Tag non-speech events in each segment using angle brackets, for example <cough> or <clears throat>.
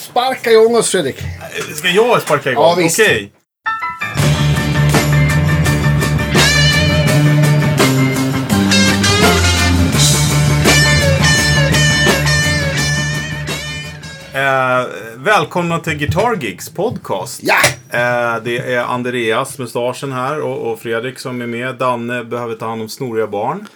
Sparka igång oss Fredrik. Ska jag sparka igång? Ja, visst. Okej. Eh, välkomna till Guitar Gigs podcast. Ja! Eh, det är Andreas, mustaschen här, och, och Fredrik som är med. Danne behöver ta hand om snoriga barn.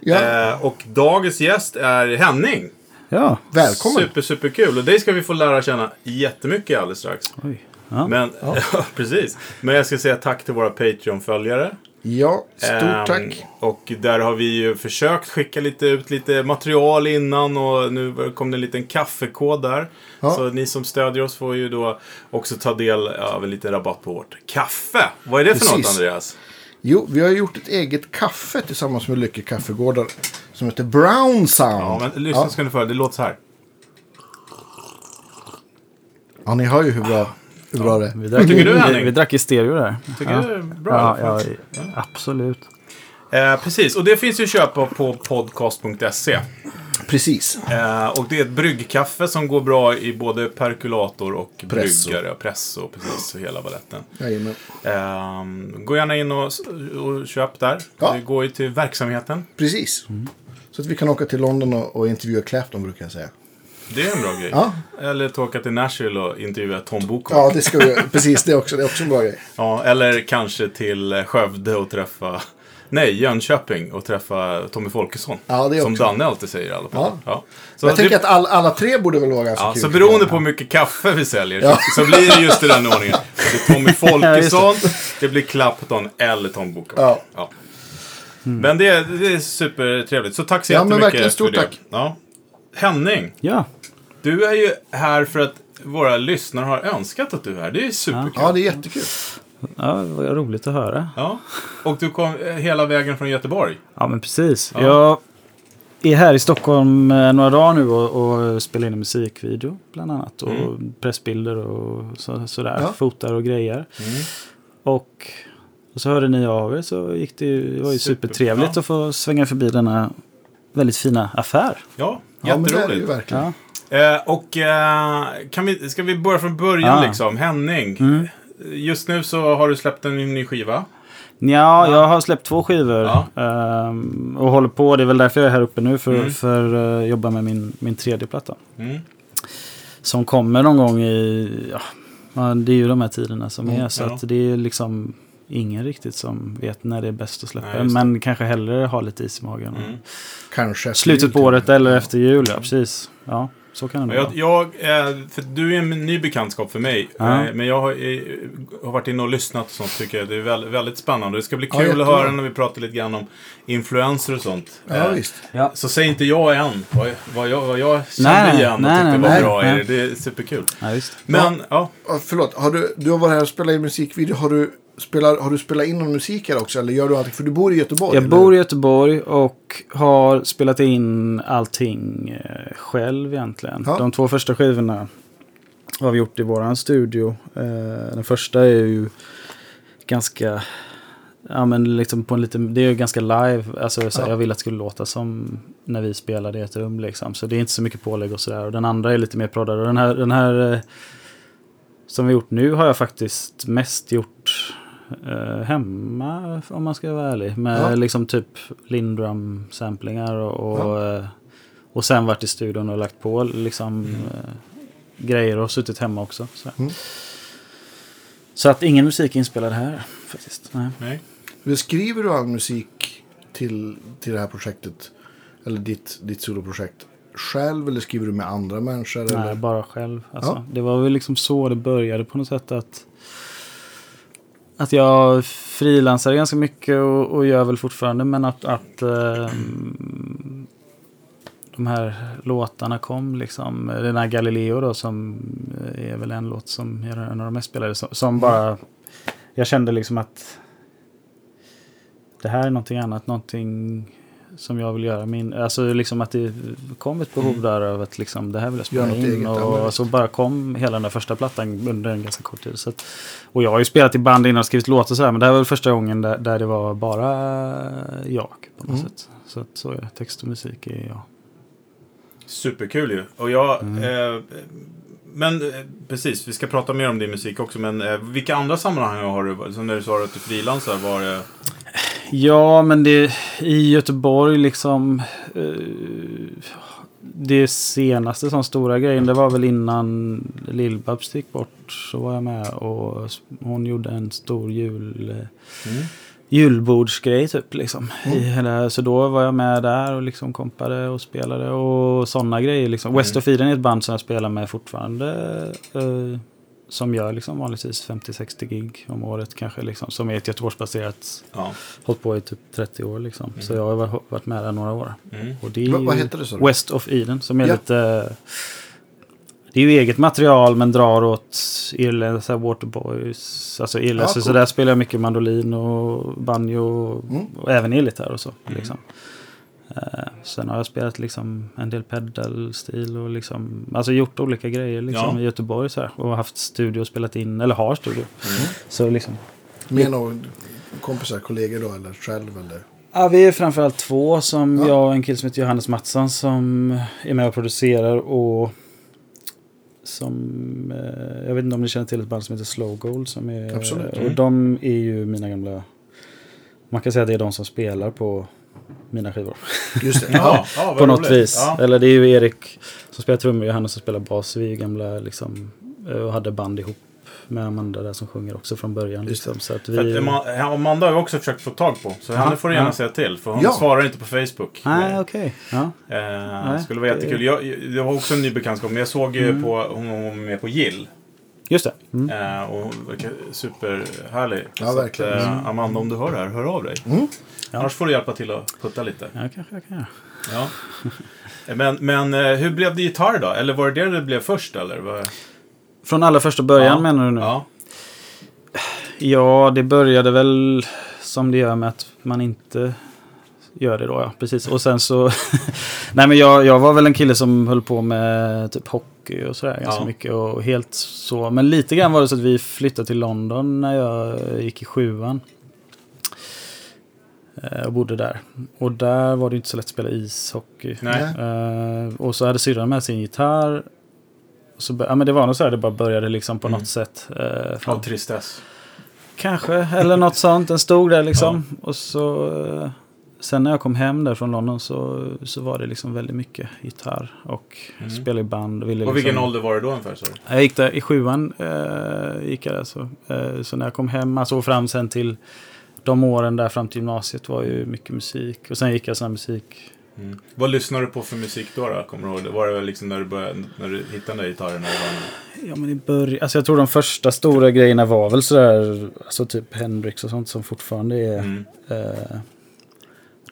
Ja. Eh, och dagens gäst är Henning. Ja. Välkommen. Super, super kul. Och dig ska vi få lära känna jättemycket alldeles strax. Oj. Ja. Men, <laughs> ja. precis. Men jag ska säga tack till våra Patreon-följare. Ja, stort Ehm, tack. Och där har vi ju försökt skicka lite ut lite material innan och nu kom det en liten kaffekod där. Ja. Så ni som stödjer oss får ju då också ta del av en liten rabatt på vårt kaffe. Vad är det för något Precis. Andreas? Jo, vi har gjort ett eget kaffe tillsammans med Lycke Kaffegårdar. Som heter Brown Sound. Ja, men lyssna ja. ska ni få. Det låter så här. ja, ni hör ju hur bra, hur bra det är. Vi drack, tycker du, vi, vi drack i stereo där. Tycker ja. du det är bra? Ja, ja, absolut. Eh, precis, och det finns ju att köpa på podcast.se. Precis. Eh, och det är ett bryggkaffe som går bra i både perkulator och Presso. bryggare. Presso, precis. Och hela baletten. Ehm, gå gärna in och, och köp där. Ja. Det går ju till verksamheten. Precis. Så att vi kan åka till London och, och intervjua Clapton brukar jag säga. Det är en bra grej. Ja. Eller att åka till Nashville och intervjua Tom Boko. Ja, det ska vi Precis, det är också, det är också en bra grej. Ja, eller kanske till eh, Skövde och träffa... Nej, Jönköping och träffa Tommy Folkesson. Ja, det är Som. Danne alltid säger i alla fall. Ja. Ja. Så, Jag det, tänker att all, alla tre borde väl vara ganska ja, kul. så beroende på hur mycket kaffe vi säljer Ja. så, så blir det just i den ordningen. <laughs> Det blir Tommy Ja, Folkesson, det blir Clapton eller Tom Boko. Ja. Men det, är- det är supertrevligt. Så tack så Ja, men jättemycket verkligen stort för det. tack. Ja. Henning, Ja. du är ju här för att våra lyssnare har önskat att du är här. Det är ju superkul. Ja, det är jättekul. Ja, vad roligt att höra. Ja. Och du kom eh, hela vägen från Göteborg. Ja, men precis. Ja. Jag är här i Stockholm eh, några dagar nu och, och spelar in en musikvideo bland annat. Och Mm. pressbilder och så, sådär. Ja. Fotar och grejer. Mm. Och, och så hörde ni av er så gick det, ju- det var ju Super. supertrevligt Ja. att få svänga förbi denna väldigt fina affär. Ja, Ja, men det är det ju jätteroligt. verkligen. Ja. eh, och eh, kan vi, ska vi börja från början Ja. liksom? Henning, Mm. Just nu så har du släppt en ny skiva. Ja, jag har släppt två skivor Ja. ehm, och håller på. Det är väl därför jag är här uppe nu för, Mm. för att jobba med min, min tredje platta. Mm. Som kommer någon gång i, ja, det är ju de här tiderna som Mm, är. Så ja. att det är liksom ingen riktigt som vet när det är bäst att släppa Nej. Men kanske hellre ha lite is i magen. Mm. Kanske. Slutet på året eller efter jul, ja precis. Ja, så kan det Jag, vara. jag, eh, för du är en ny bekantskap för mig. Ja. Eh, Men jag har, eh, har varit inne och lyssnat och sånt tycker jag. Det är väldigt, väldigt spännande. Det ska bli Ja, kul att jättebra. höra när vi pratar lite grann om influenser och sånt. Ja, Eh, visst. Ja. Så säg inte jag än vad, vad, jag, vad jag kände Nej, nej, igen och nej, tyckte nej, var nej, bra nej. det. Det är superkul. Ja, visst. Men, ja. Ja, förlåt, har du, du har varit här och spelat in musikvideo. Har du, spelar, har du spelat in någon musik här också? Eller gör du allting? För du bor i Göteborg. Jag bor i Göteborg och har spelat in allting eh, själv egentligen. Ja. De två första skivorna har vi gjort i våran studio. Eh, den första är ju ganska, ja men liksom på en lite, det är ju ganska live. Alltså så här, Ja. jag ville att det skulle låta som när vi spelade i ett rum liksom. Så det är inte så mycket pålägg och sådär. Den andra är lite mer proddad. Den här, den här eh, som vi gjort nu har jag faktiskt mest gjort eh, hemma om man ska vara ärlig. Med Ja. liksom typ Lindrum samplingar och, och, eh, och sen varit i studion och lagt på liksom eh, grejer och suttit hemma också. Så. Mm. så att ingen musik inspelad här faktiskt. Nej. Nej. Men Skriver du all musik till, till det här projektet? Eller ditt, ditt soloprojekt? Själv eller skriver du med andra människor? Nej, Eller? bara själv. Alltså, Ja. Det var väl liksom så det började på något sätt. att att jag frilansar ganska mycket och, och gör väl fortfarande. Men att, att eh, de här låtarna kom liksom. Den här Galileo då som är väl en låt som är en av de mest spelade. Som, som bara... Jag kände liksom att det här är någonting annat. Någonting som jag vill göra. Min, alltså liksom att det kom ett behov där av att liksom, det här vill jag spela något in. eget, Och så bara kom hela den där första plattan under en ganska kort tid. Så att, och jag har ju spelat i band innan och skrivit låtar och sådär. Men det här var väl första gången där, där det var bara jag på något Mm. sätt. Så att så är text och musik är jag. Superkul ju. Och jag, Mm. eh, men eh, precis, vi ska prata mer om din musik också. Men eh, vilka andra sammanhang har du, som när du sa att du frilansar, var det... Ja, men det i Göteborg liksom. Eh, det senaste som stora grejen, det var väl innan Lill-Babs gick bort. Så var jag med och hon gjorde en stor jul... Mm. julbordsgrej typ. Liksom. Hela, så då var jag med där och liksom kompade och spelade och sådana grejer. Liksom. West of Eden är ett band som jag spelar med fortfarande. Som gör liksom vanligtvis 50-60 gig om året kanske. Liksom, som är ett Göteborgsbaserat. Ja. Hållit på i typ 30 år liksom. Så jag har varit- med där några år. Mm. Och det är Va- vad heter det, du? West of Eden som är Ja. lite... Det är ju eget material men drar åt irländska så Waterboys. Alltså irländska. Ja, Så cool. där spelar jag mycket mandolin och banjo och, Mm. och även elgitarr och så. Liksom. Eh, sen har jag spelat liksom en del pedalstil och liksom, alltså gjort olika grejer liksom Ja. i Göteborg så här, och haft studio och spelat in, eller har studio. Så liksom, Med några kompisar, kollegor då eller själv eller? Ja, vi är framförallt två. Som Ja. Jag och en kille som heter Johannes Mattsson som är med och producerar. Och som, eh, jag vet inte om ni känner till ett band som heter Slow Gold. Som är, Absolut. Och Mm. de är ju mina gamla... Man kan säga att det är de som spelar på mina skivor. Just det. <laughs> Ja, ja, på något roligt. vis. Ja. Eller det är ju Erik som spelar trummor och Johannes som spelar bas. Vi är gamla liksom, och hade band ihop med Amanda där som sjunger också från början. Liksom. Så att vi... att Ama- Amanda har jag också försökt få tag på. Så henne får du gärna ja. säga till. För hon Ja. svarar inte på Facebook. Nej, okej. Ja. Eh, skulle vara jättekul. Jag, det var också en ny bekantskap. Men jag såg ju Mm. på, hon var med på Gill. Just det. Mm. Eh, och hon verkar superhärlig. Ja, Så verkligen. Att, eh, Amanda, om du hör det här, hör av dig. Mm. Ja. Annars får du hjälpa till att putta lite. Ja, kanske jag kan göra. Ja. Men, men eh, hur blev det gitarr då? Eller var det det det blev först? Eller? Från allra första början Ja. menar du nu? Ja. Ja, det började väl som det gör med att man inte gör det då, ja. Precis. Och sen så... <laughs> Nej, men jag, jag var väl en kille som höll på med typ hockey och sådär ganska Ja. mycket. Och helt så. Men lite grann var det så att vi flyttade till London när jag gick i sjuan. Eh, Jag bodde där. Och där var det inte så lätt att spela ishockey. Nej. Eh, och så hade syrran med sin gitarr. Så, ja, men det var nog så här, det bara började liksom på Mm. något sätt. Uh, Av tristess. Kanske, eller något sånt. Den stod där liksom. Och så... Sen när jag kom hem där från London så, så var det liksom väldigt mycket gitarr och Mm. spela i band. Och ville Och liksom, vilken ålder var det då ungefär? Så? Jag gick där i sjuan. Eh, gick jag där, så. Eh, så när jag kom hem, alltså fram sen till de åren där fram till gymnasiet var ju mycket musik. Och sen gick jag sån här musik. Mm. Vad lyssnade du på för musik då? då? Kommer du ihåg? Var det liksom när du, började, när du hittade den där gitarren? Ja men i början, alltså jag tror de första stora grejerna var väl sådär, alltså typ Hendrix och sånt som fortfarande är Mm. eh,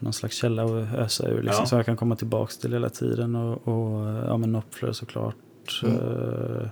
någon slags källa att ösa ur. Liksom, Ja. Som jag kan komma tillbaka till hela tiden. Och, och ja, men Knopfler såklart. Mm. Eh,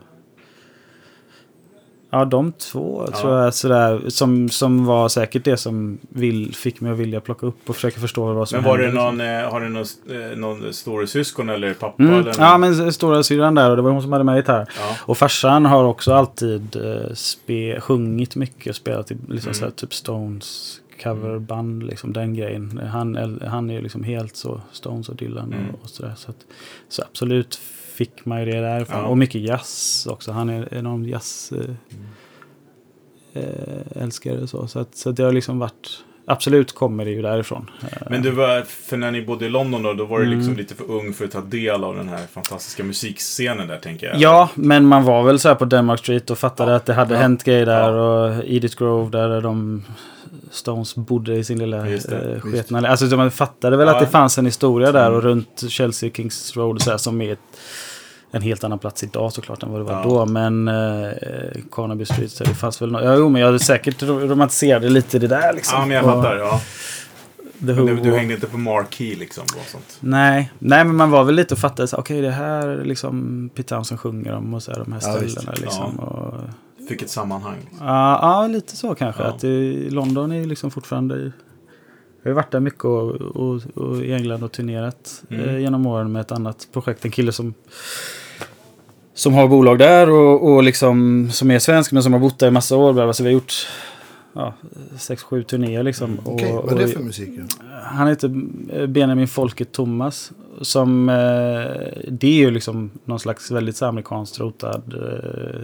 ja, de två Ja. tror jag sådär, som, som var säkert det som vill, fick mig att vilja plocka upp och försöka förstå vad som Men var det hände, liksom. någon, eh, har du någon, eh, någon storasyskon eller pappa? Mm. Eller Ja, men stora syrran där och det var hon som hade med gitarr. Ja. Och farsan har också alltid eh, spe, sjungit mycket och spelat i liksom Mm. såhär, typ Stones coverband, liksom den grejen. Han, han är ju liksom helt så Stones och Dylan Mm. och, och sådär. Så, att, så absolut fick man ju det därifrån. Ja. Och mycket jazz också. Han är enorm jazz eh, Mm. eh, älskare så. Så, att, så att det har liksom varit, absolut kommer det ju därifrån. Eh, Men du var, för när ni bodde i London då, då var du Mm. liksom lite för ung för att ta del av den här fantastiska musikscenen där tänker jag. Ja, men man var väl så här på Denmark Street och fattade Ja. att det hade Ja. hänt grejer där. Ja. Och Edith Grove där de Stones bodde i sin lilla eh, visst. sketna... Alltså så man fattade väl Ja. att det fanns en historia där Mm. och runt Chelsea Kings Road så här, som är ett, en helt annan plats idag såklart än vad det var Ja. då. Men eh, Carnaby Street, så det fanns väl något... Ja, jo, men jag hade säkert ro- romantiserade lite det där liksom. Ja, men jag Och fattar. Ja. Du, du hängde inte på Marquee liksom och sånt? Nej, nej, men man var väl lite och fattade okej det här är liksom Pete Townsend sjunger om och så här, de här Ja, visst. ställena liksom. Och, Fick ett sammanhang. Liksom. Ja, ja, lite så kanske. Ja. Att i London är liksom fortfarande... Jag har varit där mycket och, och, och i England och turnerat Mm. eh, genom åren med ett annat projekt. En kille som, som har bolag där och, och liksom, som är svensk men som har bott där i massa år. Så vi har gjort ja, sex, sju turnéer liksom. Mm, Okej, Och- vad är det för musik? Han heter Benjamin Folket Thomas. Som, eh, det är ju liksom någon slags väldigt amerikanskt rotad. Eh,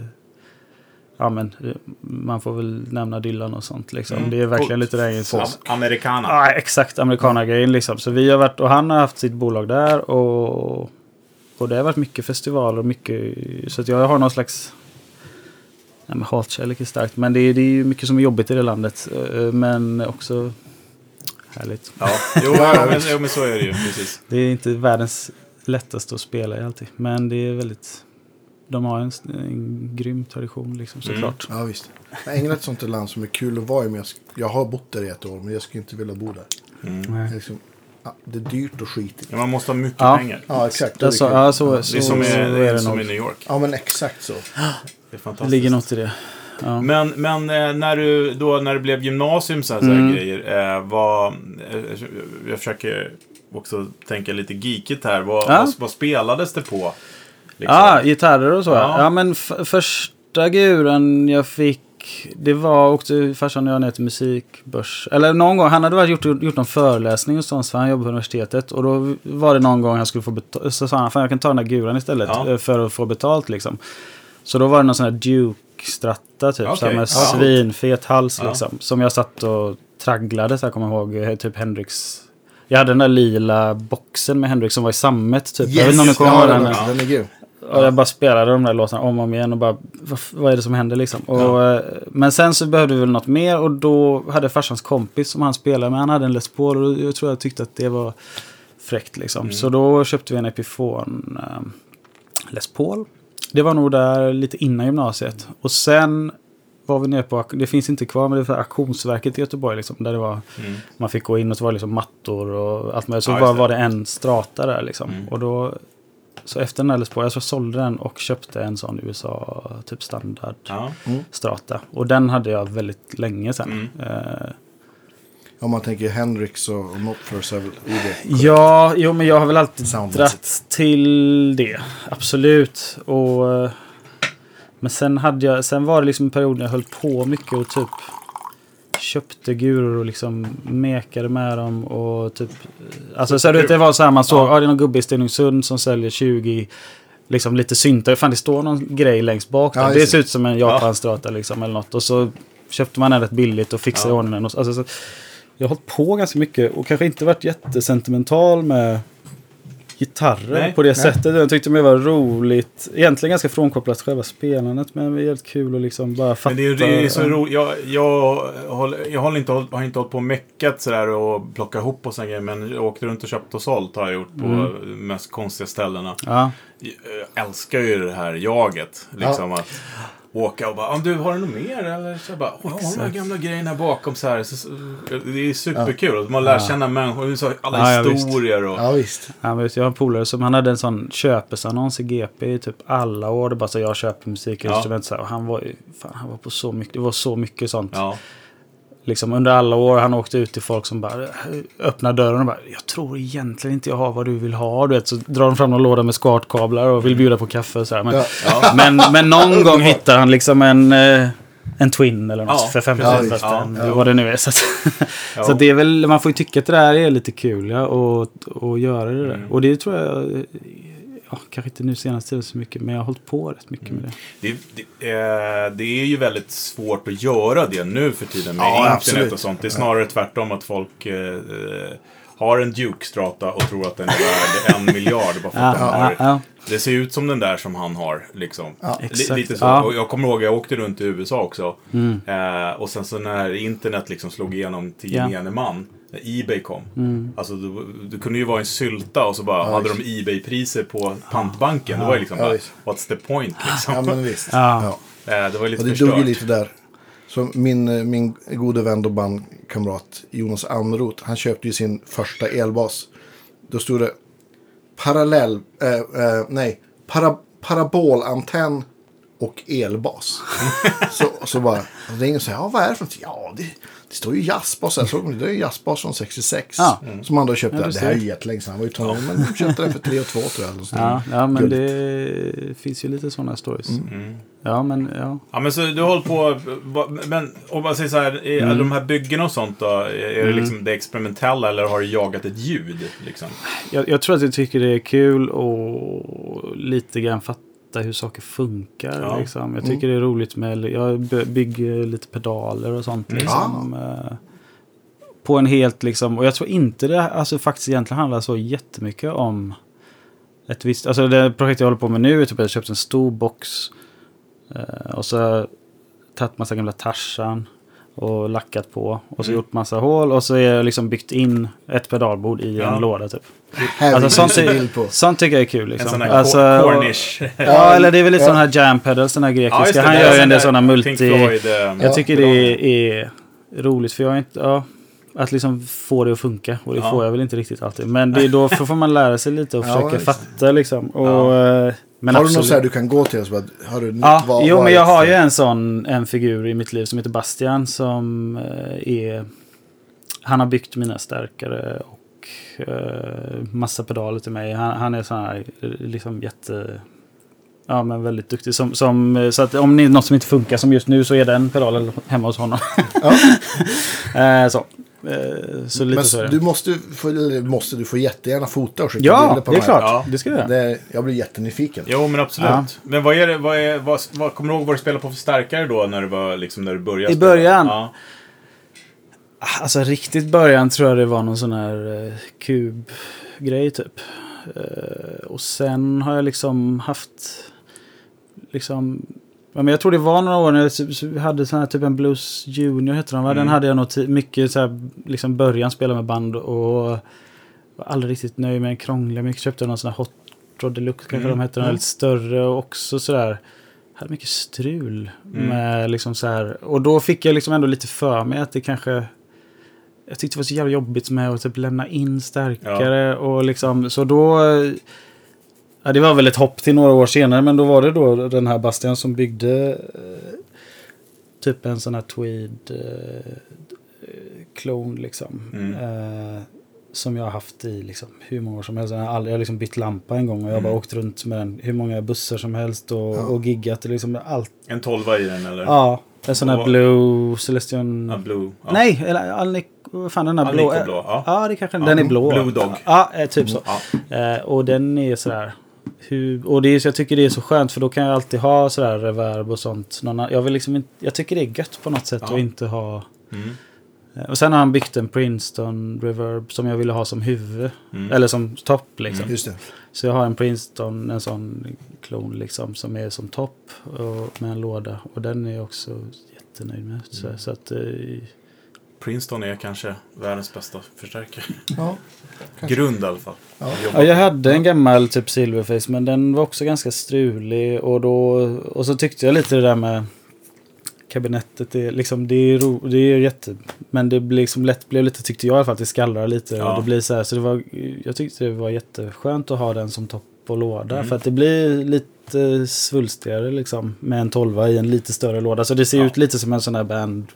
ja men eh, man får väl nämna Dylan och sånt liksom. Mm, Det är verkligen coolt. lite grejen. Så, Am- Americana. ja, exakt amerikanagrejen liksom. Så vi har varit, och han har haft sitt bolag där. Och, och det har varit mycket festivaler och mycket. Så att jag har någon slags Nej, men hatkärlek är starkt. Men det är, det är ju mycket som är jobbigt i det landet. eh, Men också härligt. Ja, <laughs> jo, men, jo, men så är det ju. Precis. Det är inte världens lättaste att spela i alltid. Men det är väldigt... De har en, en grym tradition liksom såklart. Ja, visst. Men England är ett sånt land som är kul att vara i. Men jag, jag har bott där i ett år, men jag skulle inte vilja bo där. Det är, Nej. liksom, ja, det är dyrt och skitigt. Ja, man måste ha mycket Ja. pengar. Ja, exakt. Det är så, ja, så, Det är så, som, är är det som i New York. Ja, men exakt så. <gasps> Det är Det ligger något i det. Ja. Men, men eh, när, du, då, när det blev gymnasium så här, så här Mm. grejer. Eh, vad, eh, jag försöker också tänka lite geekigt här. Vad, Ja. vad, vad spelades det på? Liksom? Ja, gitarrer och så. Ja. Ja, men första guren jag fick. Det var, åkte farsan och jag ner till musikbörs. Eller någon gång, han hade varit gjort, gjort någon föreläsning någonstans för han jobbade på universitetet. Och då var det någon gång han skulle få betalt. Så sa han, fan jag kan ta den där guran istället Ja. eh, för att få betalt liksom. Så då var det någon sån här Duke-stratta typ. Okej. Så här med Ja. svinfet hals Ja. liksom. Som jag satt och tragglade så jag kommer ihåg. eh, Typ Hendrix. Jag hade den där lila boxen med Hendrix som var i sammet typ. jag vet inte om du kommer ja, ihåg den, den. är- grym. Och jag bara spelade de där låtarna om och om igen och bara, vad, vad är det som händer liksom? Och, eh, Men sen så behövde vi väl något mer och då hade farsans kompis som han spelade med, han hade en Les Paul och jag tror jag tyckte att det var fräckt liksom. Så då köpte vi en Epiphone eh, Les Paul. Det var nog där lite innan gymnasiet. Och sen var vi nere på, det finns inte kvar, men det var auktionsverket i Göteborg liksom. Där det var, Mm. man fick gå in och så var det liksom mattor och allt möjligt. Så Ja, bara det. var det en strata där liksom. Mm. Och då, så efter den här Les Paul, jag så sålde den och köpte en sån USA typ standard Ja. strata. Och den hade jag väldigt länge sen. Mm. Eh, Om man tänker Hendrix och, och Knopfler är väl i det. ja, jo men jag har väl alltid dratt till det. Absolut. Och, eh, men sen, hade jag, sen var det liksom en period när jag höll på mycket och typ köpte guror och liksom mekade med dem och typ... Alltså så du vet, det var så här man såg, ja. det är någon gubbe i Stenungsund som säljer 20 liksom lite syntar. Fan det står någon grej längst bak där. Ja, det ser ut som en japanstrata liksom eller något. Och så köpte man den rätt billigt och fixade i Ja. ordning den. Alltså, så, jag har hållit på ganska mycket och kanske inte varit jättesentimental med gitarrer Nej. på det Nej. sättet. Jag tyckte det var roligt. Egentligen ganska frånkopplat själva spelandet men det är helt kul att liksom bara fatta. Men det är, det är så roligt. Jag, jag, håller, jag håller inte, har inte hållit på och meckat sådär och plockat ihop och sådana grejer. Men jag åkte runt och köpt och sålt har jag gjort på Mm. de mest konstiga ställena. Ja. Jag älskar ju det här jaget. Liksom att åka och bara, "Ah, du har du något mer? Eller så jag bara, åh, de här gamla grejerna bakom så här. Så, så, det är superkul. Man lär Ja. känna människor, så alla Ja, ja, visst. historier och... Ja, visst. Ja, men vet, jag har en polare som han hade en sån köpesannons i GP i typ alla år. Det bara så jag köper musikinstrument. Så här, och han var fan, han var på så mycket, det var så mycket sånt. Ja. Liksom under alla år han åkte ut till folk som bara öppnar dörren och bara Jag tror egentligen inte jag har vad du vill ha. Du vet, så drar de fram någon låda med skartkablar och vill bjuda på kaffe och så här. Men, Ja. Ja. men, men någon gång hittar han liksom en, eh, en Twin eller något Ja, för 50 precis. ja, Ja, spänn. ja. Vad det nu är. Så, att, Ja. så det är väl, man får ju tycka att det där är lite kul ja, och, och göra det där. Mm. Och det tror jag, ja, kanske inte nu senaste tiden så mycket, men jag har hållit på rätt mycket med det. Det, det, eh, det är ju väldigt svårt att göra det nu för tiden med Ja, internet absolut. och sånt. Det är snarare tvärtom att folk eh, eh, har en Duke-strata och tror att den är värd en <laughs> miljard bara för Ja, att ja, har ja. Det ser ut som den där som han har. Liksom. Lite så. Ja. Och jag kommer ihåg, jag åkte runt i USA också. Mm. Eh, och sen så när internet liksom slog igenom till gemene man. När Ebay kom. Mm. Alltså du, du kunde ju vara en sylta och så bara Ja, hade de Ebay-priser på pantbanken. Det var ju liksom Ja, bara, what's the point liksom. Ja, men visst. Ja. Ja. Eh, det var lite Och det förstört. dog ju lite där. Så min, eh, min gode vän och bandkamrat Jonas Almroth, han köpte ju sin första elbas. Då stod det parallell, eh, eh, nej, para, parabolantenn och elbas. <laughs> så, så bara ringer och säger, ja vad är det för något? Ja, det, det står ju jazzbas här. Så det är ju jazzbas från 66. Ja. Som han då köpte. Ja, du det här är jättelänge sedan. Han var ju tonåring. Men de köpte den för 3 2 tror jag. eller så. Ja, ja men Guld. det finns ju lite sådana stories. Ja, men ja. Ja, men så du håller på... Men om man säger så här, är Mm. de här byggena och sånt då, är det liksom det experimentella eller har du jagat ett ljud? Liksom? Jag, jag tror att jag tycker det är kul och lite grann fatta hur saker funkar. Ja. Liksom. Jag tycker det är roligt med, jag by- bygger lite pedaler och sånt. Liksom, eh, på en helt liksom, och jag tror inte det alltså, faktiskt egentligen handlar så jättemycket om ett visst, alltså det projekt jag håller på med nu är typ att jag köpt en stor box eh, och så har jag tagit massa gamla Tarzan och lackat på och så Mm. gjort massa hål och så är jag liksom byggt in ett pedalbord i Ja. en låda typ. Alltså, sånt, en sånt tycker jag är kul. En Liksom. sån här alltså, cor- och- cornish. Ja, eller det är väl lite Ja. sådana här jam pedals, den här grekiska. det, Han gör ju en del sådana multi... Floyd, eh, Jag tycker pedaler. det är roligt för jag är inte... Ja, att liksom få det att funka. Och det Ja. får jag väl inte riktigt alltid. Men det är då <laughs> får man lära sig lite och Ja, försöka det. fatta liksom. Och, Ja. eh, men har du absolut. något så här du kan gå till och så bara, har du Ja, vad- jo men jag har ju en sån en figur i mitt liv som heter Bastian som eh, är... Han har byggt mina stärkare och eh, massa pedaler till mig. Han, han är sån här liksom jätte... Ja men väldigt duktig. Som, som, eh, så att om det är något som inte funkar som just nu så är den pedalen hemma hos honom. Ja. <laughs> eh, så. Eh, så lite Men så är det. du måste, få, eller måste, du får jättegärna fota och skicka Ja, bilder på det är de här. klart. Ja. Det ska jag. Det, jag blir jättenyfiken. Jo, men absolut. Ja. Men vad är det, vad är, vad, vad, kommer du ihåg vad du spelade på för starkare då när du, var, liksom, när du började I spela? början? Ja. Alltså riktigt början tror jag det var någon sån här eh, kubgrej typ. Eh, och sen har jag liksom haft liksom Ja, men jag tror det var några år när jag hade sån här typ en Blues Junior hette de va? Den Mm. hade jag nog mycket så här, liksom början spela med band och var aldrig riktigt nöjd med den krångliga. Mycket köpte någon sån här Hot Rod Deluxe kanske Mm. de hette. Den Mm. lite större och också sådär. Hade mycket strul Mm. med liksom så här. Och då fick jag liksom ändå lite för mig att det kanske jag tyckte det var så jävla jobbigt med att typ lämna in stärkare och liksom så då Ja, det var väl ett hopp till några år senare men då var det då den här Bastian som byggde eh, typ en sån här tweed eh, klon liksom. Mm. Eh, som jag har haft i liksom, hur många år som helst. Jag har, aldrig, jag har liksom bytt lampa en gång och jag har Mm. bara åkt runt med den hur många bussar som helst och, Ja. och giggat. Liksom allt. En tolva i den eller? Ja, en sån här Och- Blue Celestion. Ja, Blue. Ja. Nej, eller Alnic, vad fan den här blå. Blå, ja. ja, det kanske Ja, den är blå. Blue Dog. Ja, eh, typ så. Ja. Eh, och den är sådär. Hur, och det är, så jag tycker det är så skönt för då kan jag alltid ha sådär reverb och sånt. Någon, jag, vill liksom inte, jag tycker det är gött på något sätt Ja. att inte ha... Mm. eh, Och sen har han byggt en Princeton reverb som jag ville ha som huvud. Mm. Eller som topp liksom. Just det. Så jag har en Princeton, en sån klon liksom som är som topp och med en låda. Och den är jag också jättenöjd med. Så, Mm. så att... Eh, Princeton är kanske världens bästa förstärkare. Ja. Grund i alla fall. Ja. Ja, jag hade en gammal typ Silverface men den var också ganska strulig och då och så tyckte jag lite det där med kabinettet det är liksom det är, ro, det är jätte men det blir liksom lätt blev lite tyckte jag i alla fall att det skallrar lite Ja. och det blir så här så det var jag tyckte det var jätteskönt att ha den som topp och låda Mm. för att det blir lite svulstigare liksom med en 12 i en lite större låda så det ser Ja. ut lite som en sån här band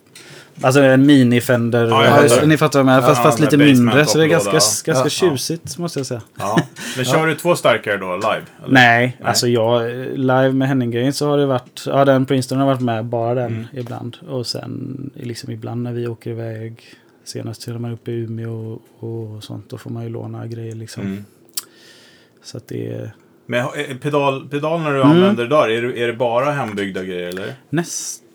Alltså en mini Fender. Ja, fattar. ni fattar vad jag menar. Fast, Ja, fast med lite mindre. Så det är ganska, ja. ganska Ja. tjusigt måste jag säga. Ja. <laughs> Men kör du två starkare då, live? Eller? Nej, Nej. alltså jag, live med Henning-grejen så har det varit, ja den Princeton har varit med, bara den Mm. ibland. Och sen liksom ibland när vi åker iväg, senast till man uppe i Umeå och, och sånt, då får man ju låna grejer liksom. Mm. Så att det är Men eh, pedal, pedalerna du Mm. använder där, är det, är det bara hembyggda grejer eller? nästan.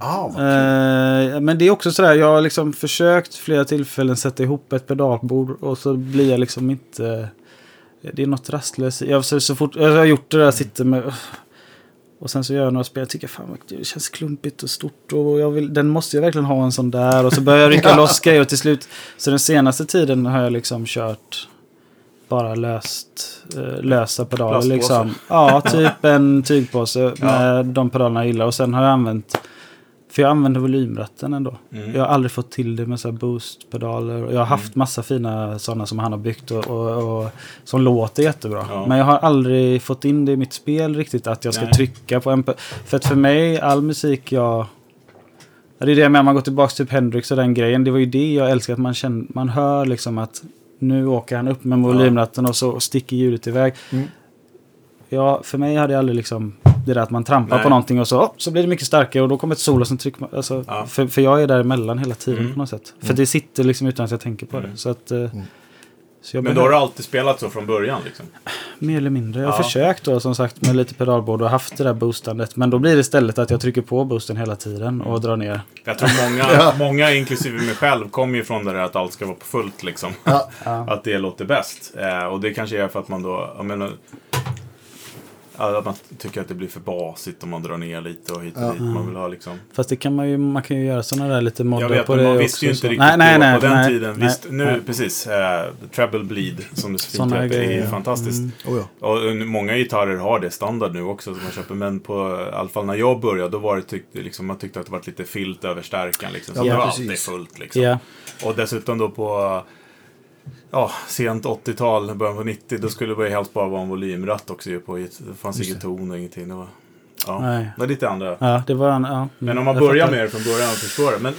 Ah, vad kul. Eh, men det är också sådär, jag har liksom försökt flera tillfällen sätta ihop ett pedalbord och så blir jag liksom inte... Det är något rastlöst. Jag, så, så fort, jag har gjort det där, sitter med... Och sen så gör jag några spel, jag tycker fan det känns klumpigt och stort och jag vill, den måste jag verkligen ha en sån där. Och så börjar jag rycka <laughs> loss grejer och till slut. Så den senaste tiden har jag liksom kört bara löst, eh, lösa pedaler Plastpåse. liksom. Ja, typ <laughs> en tygpåse med de pedalerna jag gillar. Och sen har jag använt För jag använder volymratten ändå. Mm. Jag har aldrig fått till det med så här boost-pedaler. Jag har haft massa fina sådana som han har byggt och, och, och som låter jättebra. Ja. Men jag har aldrig fått in det i mitt spel riktigt att jag ska Nej. trycka på en... För att för mig, all musik jag... Ja, Det är det med om man går tillbaka till Hendrix och den grejen. Det var ju det jag älskar. Att man, känner, man hör liksom att nu åker han upp med volymratten och så sticker ljudet iväg. Mm. Ja, för mig hade jag aldrig liksom det där att man trampar Nej. på någonting och så, oh, så blir det mycket starkare och då kommer ett solo som trycker. Alltså, Ja. för, för jag är däremellan hela tiden Mm. på något sätt. För det sitter liksom utan att jag tänker på Mm. det. Så att, eh, Men då har behöver- du alltid spelat så från början liksom? Mer eller mindre. Jag har Ja. försökt då som sagt med lite pedalbord och haft det där boostandet. Men då blir det istället att jag trycker på boosten hela tiden och drar ner. Jag tror många, <laughs> många inklusive mig själv, kommer ju från det där att allt ska vara på fullt liksom. Ja. <laughs> Att det låter bäst. Eh, och det kanske är för att man då, jag menar, ja, att man tycker att det blir för basigt om man drar ner lite och hit och Ja. dit. Man vill ha liksom... Fast det kan man ju, man kan ju göra sådana där lite moddar Jag vet, på men det man visste ju inte så. riktigt nej, nej, nej, på den nej, tiden. nej, visst, nu, nej. precis. Eh, treble bleed, som det så fint heter, är ju ja. fantastiskt. Mm. Oh, ja. Och eh, många gitarrer har det standard nu också som man köper. Men på, i alla fall när jag började, då var det tyckte, liksom, man tyckte att det var lite filt över stärkan. Liksom. Så Ja, det var precis. alltid fullt liksom. Ja, Och dessutom då på ja, sent 80-tal, början på 90, då skulle det helst bara vara en volymratt också. På, det fanns Just ingen ton och ingenting. Det var, ja, Nej. det var lite andra. ja, det var en... Ja, Men mm, om man jag börjar fattar. med det från början och förstår det. Men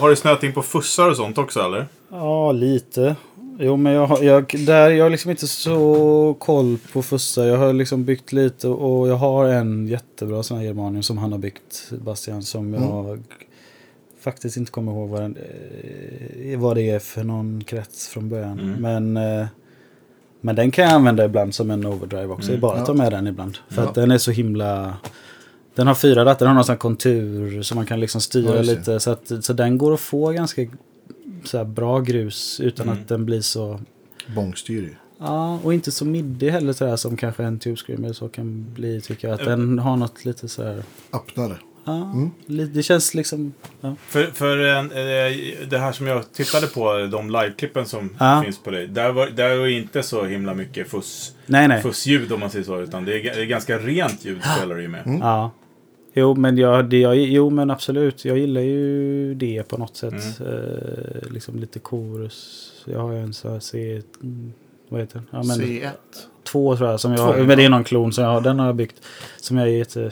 har- du snöat in på fussar och sånt också eller? Ja, lite. Jo, men jag har, jag, där, jag har liksom inte så koll på fussar. Jag har liksom byggt lite och jag har en jättebra sån här Germanium som han har byggt, Bastian, som jag faktiskt inte kommer ihåg vad, den, eh, vad det är för någon krets från början. Mm. Men, eh, men den kan jag använda ibland som en overdrive också. Mm. Bara Ja. ta med den ibland. För Ja. att den är så himla... Den har fyra rattar, den har någon sån kontur som man kan liksom styra Ja, lite. Så, att, så den går att få ganska så bra grus utan Mm. att den blir så... Bångstyrig. Ja, och inte så middig heller så här som kanske en Tube Screamer så kan bli tycker jag. Att den har något lite så här... Öppnare. Ja, Mm. det känns liksom... Ja. För, för en, eh, det här som jag tittade på, de liveklippen som Ja. finns på dig. Där var, där var inte så himla mycket fuss, Nej, nej. fussljud om man säger så. Utan det är, det är ganska rent ljud spelar du ju med. Mm. Ja. Jo men, jag, det, jag, jo, men absolut. Jag gillar ju det på något sätt. Mm. Eh, liksom lite chorus. Jag har ju en sån här C... mm, Vad heter den? Ja, men, C1. Två tror jag. Som jag Två, men det är någon klon som jag har. Den har jag byggt. Som jag är jätte...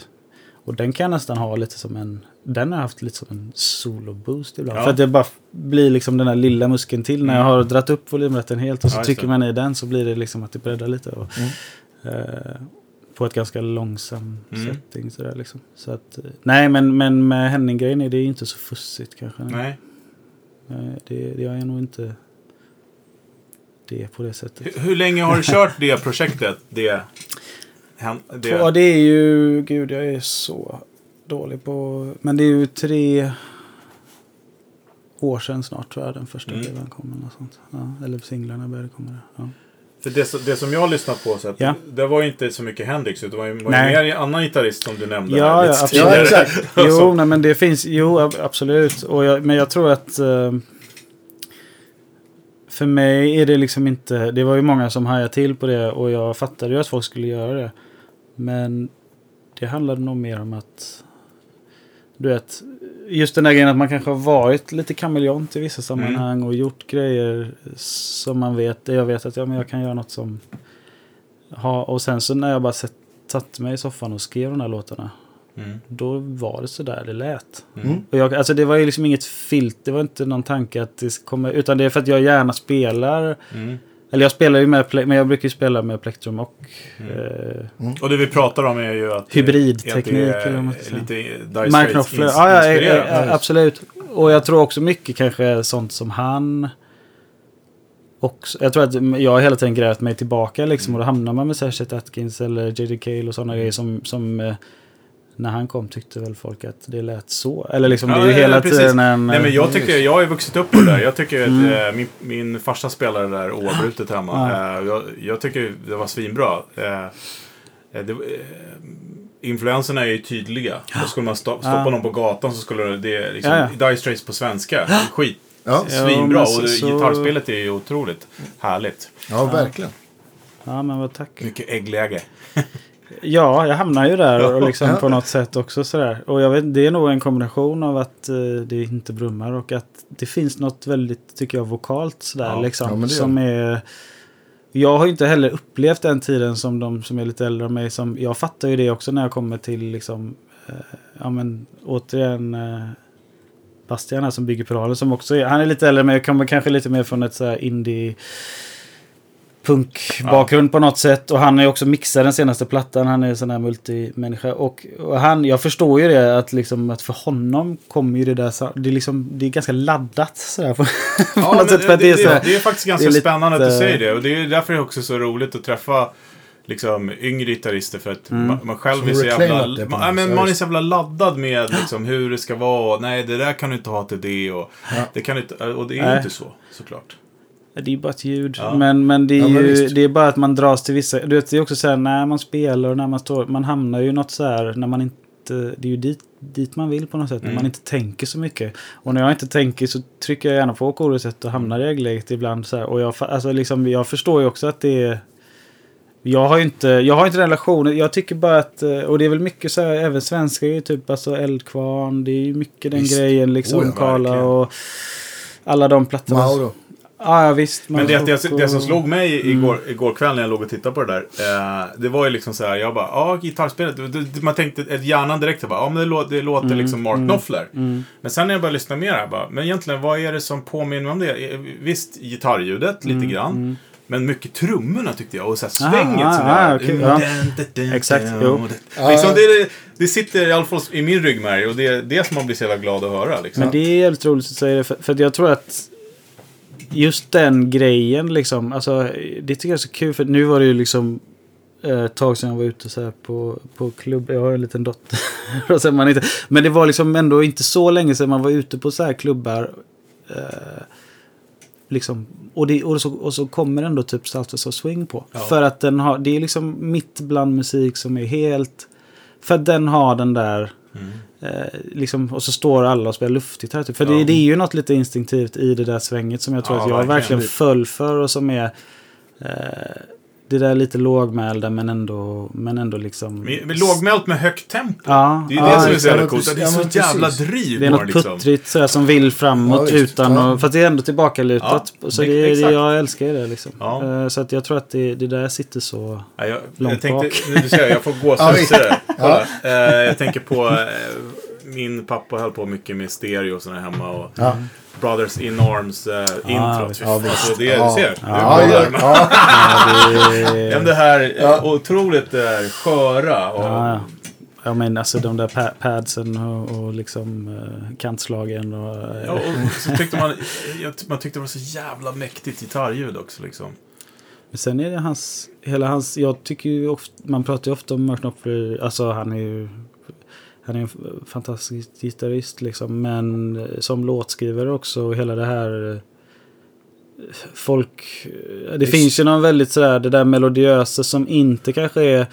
Och den kan jag nästan ha lite som en... Den har jag haft lite som en solo-boost ibland. Ja. För att det bara blir liksom den här lilla muskeln till. När jag Mm. har dragit upp volymrätten helt och så Ja, trycker man i den så blir det liksom att det breddar lite. Och, Mm. eh, på ett ganska långsam Mm. setting sådär liksom. Så att, eh, nej men, men med Henning-grejen är det inte så fussigt kanske. Nej. Nej, det, det är nog inte det på det sättet. Hur, hur länge har du kört det projektet? Det, hen- det, Ja, det är ju... Gud, jag är så dålig på... Men det är ju tre år sedan snart tror jag den första Mm. skivan kom. Eller, sånt. Ja, eller singlarna började komma. Ja. För det, som- det som jag lyssnat på, så att, Ja. det var ju inte så mycket Hendrix. Utan det var ju, var ju mer annan gitarrist som du nämnde. Ja, här ja, absolut. Ja, exakt. <laughs> Jo, nej, men det finns... Jo, ab- absolut. Och jag, men jag tror att... Eh, för mig är det liksom inte... Det var ju många som hajade till på det och jag fattade ju att folk skulle göra det. Men det handlade nog mer om att... Du vet, just den där grejen att man kanske har varit lite kameleont i vissa sammanhang och gjort grejer som man vet, där jag vet att ja, men jag kan göra något som... Ha, och sen så när jag bara sett, satt mig i soffan och skrev de här låtarna. Mm. Då var det så där det lät. Mm. Och jag, alltså det var ju liksom inget filt, det var inte någon tanke att det kommer, utan det är för att jag gärna spelar, Mm. eller jag spelar ju med, men jag brukar ju spela med plektrum och Mm. eh, Och det vi pratar om är ju att... Hybridteknik, är eller vad man ska säga. Lite Dire Mark Knopfler. ins- Ja, ja, absolut. Och jag tror också mycket kanske sånt som han också. Jag tror att jag har hela tiden grävt mig tillbaka liksom och då hamnar man med Sachet Atkins eller J.D. Cale och sådana grejer som, som eh, när han kom tyckte väl folk att det lät så. Eller liksom Ja, det är ju ja, hela precis. tiden en... Nej, men jag, tycker, jag har ju vuxit upp på det där. Jag tycker att Mm. eh, min, min farsa spelade där oavbrutet hemma. Ja. Eh, jag, jag tycker det var svinbra. Eh, eh, det, eh, influenserna är ju tydliga. Då skulle man stoppa, stoppa Ja. någon på gatan så skulle det- det liksom, Ja, Dire Straits på svenska. Skit. Ja, Ja, Svinbra. och så- gitarrspelet är ju otroligt härligt. ja verkligen. Ja, men vad tack. Mycket äggläge. <laughs> Ja, jag hamnar ju där och liksom Ja. på något sätt också sådär. Och jag vet, det är nog en kombination av att eh, det inte brummar och att det finns något väldigt, tycker jag, vokalt sådär Ja. liksom. Ja, som är... Jag har inte heller upplevt den tiden som de som är lite äldre än mig. Som, jag fattar ju det också när jag kommer till liksom, eh, ja men återigen eh, Bastian här som bygger pedalen som också är, han är lite äldre men jag kommer kanske lite mer från ett så här indie punkbakgrund på något sätt. Och han är också mixar den senaste plattan. Han är en sån här multimänniska. Och, och han, jag förstår ju det att, liksom, att för honom kommer ju det där... så- Det är, liksom, det är ganska laddat sådär. På, <laughs> på Ja, något men sätt. Det, det är så det, är faktiskt ganska det är lite- spännande att du säger det. Och det är därför det är också så roligt att träffa liksom, yngre gitarrister. För att Mm. man, man själv Som är så jävla... på Man, något ja, men man är så jävla laddad med liksom, hur det ska vara. Nej, det där kan du inte ha till det. Och, det, kan du inte, och det är Nej. inte så, såklart. Det är bara ett ljud. Ja. Men, men, det, är Ja, men ju, det är bara att man dras till vissa... Du vet, det är också så här när man spelar och när man står... Man hamnar ju något så här när man inte... Det är ju dit, dit man vill på något sätt. När Mm. man inte tänker så mycket. Och när jag inte tänker så trycker jag gärna på koruset och hamnar i äggläget ibland. Så här. Och jag, alltså, liksom, jag förstår ju också att det är... Jag har ju inte, jag har inte relationen. Jag tycker bara att, eh, och det är väl mycket så här, även svenska är ju typ alltså Eldkvarn. Det är ju mycket den Visst. grejen liksom. Oh ja, Karla och alla de plattorna. Mauro. Ja, ja visst. Men det, det, det som slog mig Mm. igår, igår kväll när jag låg och tittade på det där. Eh, det var ju liksom så här, jag bara, ja, gitarrspelet. Det, det, man tänkte, ett hjärnan direkt, bara, ja men det, låter, det låter Mm, liksom Mark Knopfler. Mm. Men sen när jag började lyssna mer, jag bara, men egentligen vad är det som påminner om det? Eh, Visst, gitarrljudet lite grann. Men mycket trummorna tyckte jag och så här Mm, svänget ah, sådär. ah, ja. Exakt, jo. Liksom, det, det, sitter i alla fall i min ryggmärg och det är det som man blir så jävla glad att höra. Liksom. Men det är jävligt roligt att säga det. För, för jag tror att just den grejen liksom. Alltså, det tycker jag är så kul. För nu var det ju liksom eh, ett tag sedan jag var ute så på, på klubb. Jag har en liten dotter. <laughs> Och sen man inte, men det var liksom ändå inte så länge sedan man var ute på så här klubbar. Eh, liksom, och, det, och, så, och så kommer ändå typ och Swing på. Ja. För att den har, det är liksom mitt bland musik som är helt... För att den har den där... Mm. Eh, liksom, och så står alla och spelar luftgitarr. Typ. För Ja. det, det är ju något lite instinktivt i det där svänget som jag tror Ja, att jag verkligen. verkligen föll för. Och som är eh, det där lite lågmälda men ändå, men ändå liksom... Men, men lågmält med högt tempo. Ja, Det är ja, det som är så jävla Ja, coolt. Det är ja, så jävla precis. driv Det är något liksom. puttrigt sådär, som vill framåt Ja, utan Ja. och, Fast det är ändå tillbakalutat. Ja, så det- det, jag älskar det liksom. Ja. Eh, så att jag tror att det, det där sitter så... Ja, jag, Långt jag tänkte, bak. nu ser, jag får <laughs> Ja, gåshud. Kolla. Eh, jag tänker på, eh, min pappa höll på mycket med stereo och sådär hemma. Och Ja. Brothers in Arms eh, intro. visst. Fy Ja, alltså, det, Ja. Du ser. Ja, det, ja, är ja. <laughs> Ja, det här Ja. otroligt eh, sköra. Och, Ja, ja. Jag menar alltså de där pa- padsen och, och liksom uh, kantslagen och... eh, Ja, och så tyckte man, jag, man tyckte det var så jävla mäktigt gitarrljud också. Liksom. Men sen är det hans, hela hans, jag tycker ju ofta, man pratar ju ofta om Mark Knopfler, alltså han är ju, han är en fantastisk gitarrist liksom, men eh, som låtskrivare också, och hela det här eh, folk, eh, det Visst. finns ju någon väldigt sådär, det där melodiösa som inte kanske är,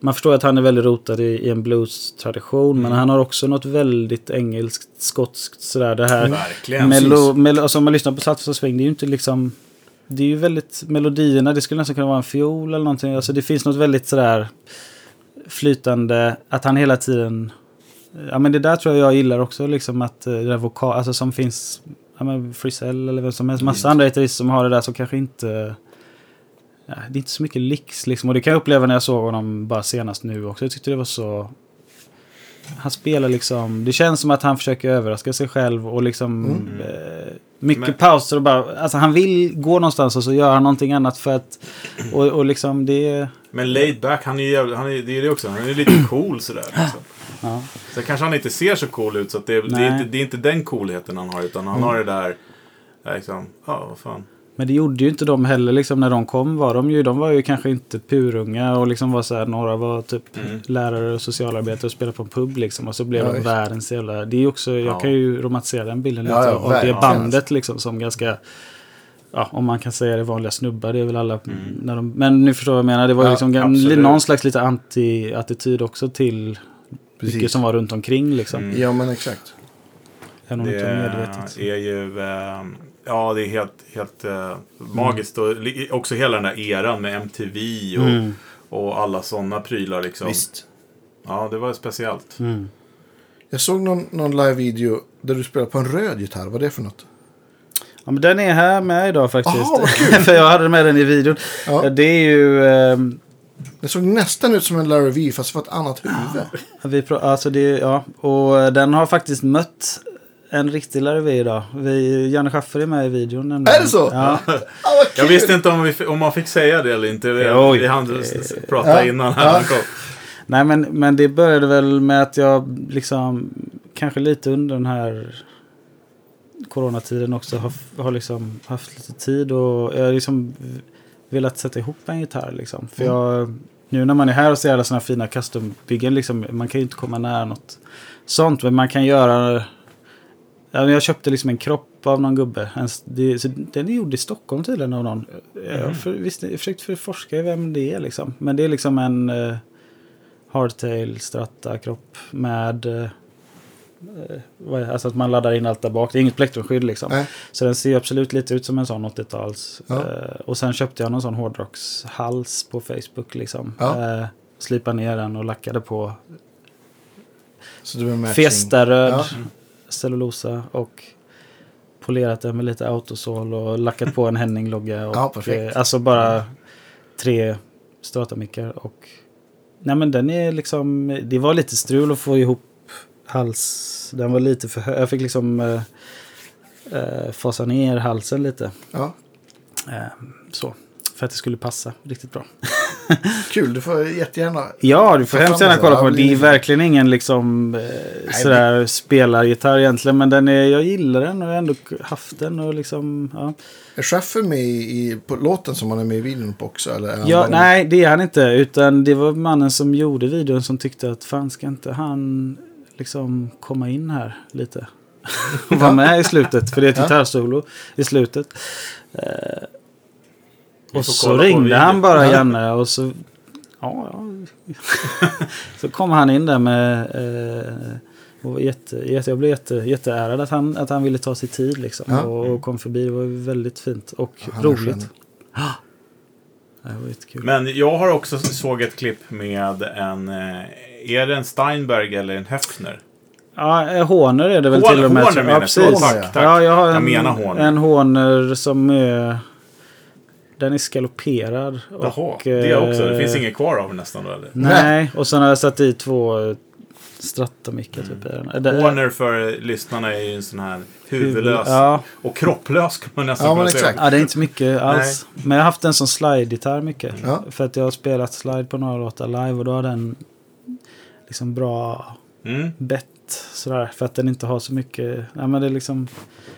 man förstår att han är väldigt rotad i, i en blues-tradition, men han har också något väldigt engelskt, skotskt sådär, det här Verkligen. Melo, melo, alltså om man lyssnar på och Swing, det är ju inte liksom... Det är ju väldigt... Melodierna, det skulle nästan kunna vara en fiol eller någonting. Alltså det finns något väldigt sådär flytande, att han hela tiden... Ja men det där tror jag jag gillar också, liksom att eh, det där vokal, alltså som finns... Ja men Frisell eller vem som helst, massa andra gitarrister som har det där som kanske inte... Ja, det är inte så mycket licks liksom. Och det kan jag uppleva när jag såg honom bara senast nu också. Jag tyckte det var så... Han spelar liksom... Det känns som att han försöker överraska sig själv och liksom... Eh, mycket Men- pauser och bara... Alltså han vill gå någonstans och så gör han någonting annat för att... Och, och liksom det... Men laid back, han är ju jävla- han är, det är det också. Han är lite cool sådär. Liksom. Ja. Sen kanske han inte ser så cool ut. Så att det, det, är inte, det är inte den coolheten han har. Utan han har det där, liksom, ja vad fan. Men det gjorde ju inte de heller liksom när de kom var de ju, de var ju kanske inte purunga och liksom var så här, några var typ Mm. lärare och socialarbetare och spelade på en pub liksom och så blev Ja, de världens jävla, det är också, jag Ja. kan ju romantisera den bilden lite Ja, ja, av det bandet liksom som ganska, ja om man kan säga det, vanliga snubbar, det är väl alla, Mm. när de, men ni förstår vad jag menar, det var Ja, liksom absolut. någon slags lite anti-attityd också till mycket Precis. som var runt omkring liksom. Mm. Ja, men exakt. Även om det inte medvetet. Det är ju, eh, ja det är helt, helt eh, magiskt. Och li- också hela den där eran med MTV och, Mm. Och alla sådana prylar liksom. Visst. Ja, det var speciellt. Mm. Jag såg någon, någon live-video där du spelar på en röd gitarr. Vad är det för något? Ja, men den är här med idag faktiskt. Aha, vad <laughs> För jag hade med den i videon. Ja. Det är ju... ehm, Det såg nästan ut som en Larry V fast var ett annat huvud. vi pra- alltså det, ja. Och eh, den har faktiskt mött en riktig Larry V idag. Vi, Janne Schaffer är med i videon nämligen. Är det så? Ja. Ah, Jag visste inte om, vi, om man fick säga det eller inte. Vi, Oj. vi hann prata Ja. innan här. Ja. han kom. Nej men, men det började väl med att jag liksom kanske lite under den här coronatiden också har, har liksom haft lite tid och jag liksom velat sätta ihop en gitarr liksom. För jag, nu när man är här och ser alla sådana fina custombyggen liksom, man kan ju inte komma nära något sånt. Men man kan göra jag köpte liksom en kropp av någon gubbe. En, det, så den är gjord i Stockholm tydligen av någon. Jag, för, visst, jag försökte förforska i vem det är liksom. Men det är liksom en uh, hardtail strata kropp med... eh, eh, är- alltså att man laddar in allt där bak. Det är inget plektrumskydd liksom. Nej. Så den ser absolut lite ut som en sån 80-tals. Ja. Eh, och sen köpte jag någon sån hårdrockshals på Facebook liksom. Ja. Eh, slipade ner den och lackade på Så du är. Fiesta-röd Ja. cellulosa och polerat den med lite autosol och lackat på en Henning-logga. och, Ja, perfekt. eh, Alltså bara tre stratamickar och... Nej men den är liksom... Det var lite strul att få ihop hals... Den var lite för hög. Jag fick liksom eh, eh, fasa ner halsen lite. Ja. Eh, så. För att det skulle passa riktigt bra. <laughs> Kul, du får jättegärna... Ja, du får hemskt gärna kolla på den. Det är verkligen ingen liksom eh, sådär spelargitarr egentligen. Men den är, jag gillar den och jag har ändå haft den och liksom, ja. Är Schaffer med i, på låten som han är med i videon på också? Eller ja nej, det är han inte. Utan det var mannen som gjorde videon som tyckte att fan ska inte han liksom komma in här lite. Och <laughs> vara med i slutet. För det är ett Ja. gitarrsolo i slutet. Eh, och så ringde han bara Ja. Janne och så... Ja, ja. <laughs> så kom han in där med... Eh, och jätte, jätte, jag blev jätte, jätteärad att han, att han ville ta sig tid liksom. Ja. Och, och kom förbi. Det var väldigt fint och roligt. skön. Men jag har också såg ett klipp med en... eh, Är det en Steinberg eller en Hefner? Ja, eh, Horner är det väl Horner- till och med. Horner ja, menar jag. precis. Tack, tack. Ja, jag har en, Jag Horner. en Horner som är... Den är skalopperad. Jaha, och, det också. Det eh, finns inget kvar av nästan då eller? Nej, och sen har jag satt i två Strata-mickar typ det- Horner för lyssnarna är ju en sån här huvudlös Ja, och kropplös kan man nästan Ja, kunna men säga. ja, det är inte så mycket alls. Men jag har haft en som slide-gitarr mycket. Ja. För att jag har spelat slide på några låtar live och då har den liksom bra Mm. bett sådär. För att den inte har så mycket. Ja, men det är liksom.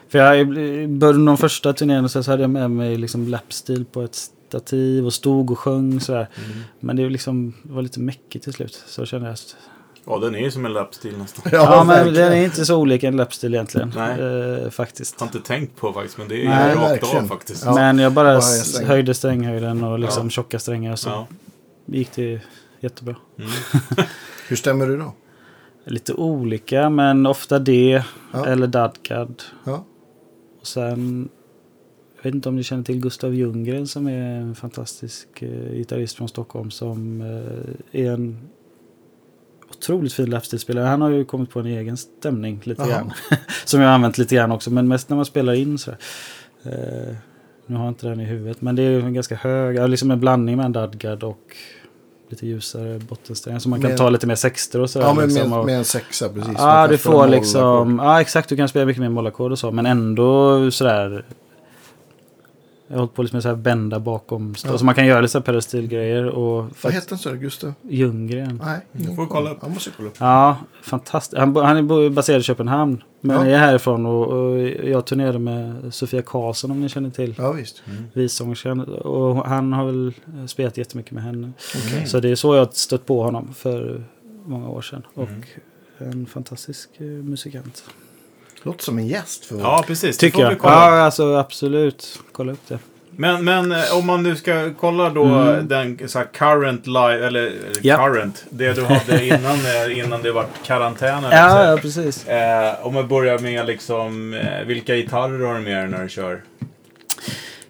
För jag i början de första turnéerna så hade jag med mig liksom lapstil på ett stativ och stod och sjöng sådär. Mm. Men det är liksom, det var lite mäckigt till slut. Så kände jag. Ja, den är ju som en lapstil nästan. Ja, men verkligen. den är inte så olik en lapstil egentligen. Nej. Eh, faktiskt. Har inte tänkt på faktiskt, men det är ju Nej, rakt av verkligen. faktiskt. Ja. Men jag bara strängar. höjde stränghöjden och liksom Ja. tjocka strängar så Ja. gick det jättebra. Mm. <laughs> Hur stämmer du då? Lite olika men ofta det Ja. eller dadgad. Ja. Och sen, jag vet inte om ni känner till Gustav Ljunggren som är en fantastisk eh, gitarrist från Stockholm som eh, är en otroligt fin lapstilspelare. Han har ju kommit på en egen stämning lite Jaha. grann. <laughs> som jag har använt lite grann också, men mest när man spelar in så. Eh, nu har jag inte den i huvudet, men det är ju en ganska hög, liksom en blandning med en dadgad och lite ljusare bottensträngar. Så man kan Med- ta lite mer sexter och sådär. Ja, men liksom, med, och- med en sexa precis. Ja, kan du får liksom... Ja, exakt. Du kan spela mycket mer mollackord och så. Men ändå sådär... Jag har hållit på lite med så här bända bakom. Ja. Så man kan göra lite pedestilgrejer. Och Vad fakt- heter den så? Gustav? Ljunggren. Nej. Du får kolla upp. Jag måste kolla upp. Ja, fantastiskt. Han, han är baserad i Köpenhamn. Men Ja. är härifrån och, och jag turnerade med Sofia Karlsson om ni känner till. Ja, visst. Vissångerskan. Och han har väl spelat jättemycket med henne. Okej. Så det är så jag stött på honom för många år sedan. Mm. Och en fantastisk eh, musikant. Låter som en gäst. För Ja, precis. Det Tycker jag. Ja, alltså absolut. Kolla upp det. Men, men eh, om man nu ska kolla då Mm. den så här current live, eller eller Ja. current, det du hade innan, eh, innan det var karantän. eller Ja, ja, precis. Eh, om man börjar med liksom, eh, vilka gitarrer har du med dig när du kör?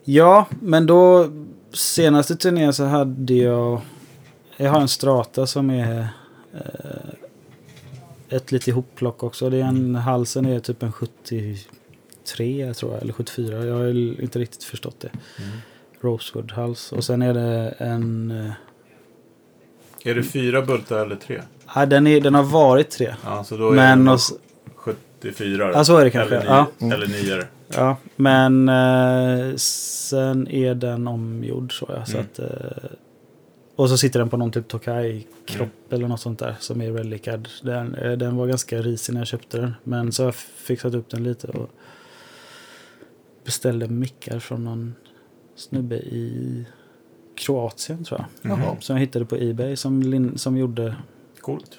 Ja, men då senaste turnén så hade jag Jag har en strata som är eh, ett litet ihopplock också. Det är en, halsen är typ en 73 tror jag, eller 74. Jag har inte riktigt förstått det. Mm. Rosewood-hals. Och sen är det en... Är det fyra bultar eller tre? ja, den, är, den har varit tre. Ja, så då är Men och, s- 74. Ja, så är det kanske. Eller, Ja. nio, eller nior. ja, men eh, sen är den omgjord så ja. Så Mm. att, eh, och så sitter den på någon typ Tokai-kropp Mm. eller något sånt där som är relikad. Den, eh, den var ganska risig när jag köpte den. Men så har jag fixat upp den lite och beställde mickar från någon snubbe i Kroatien tror jag. Jaha. Som jag hittade på Ebay som, lin- som gjorde Coolt.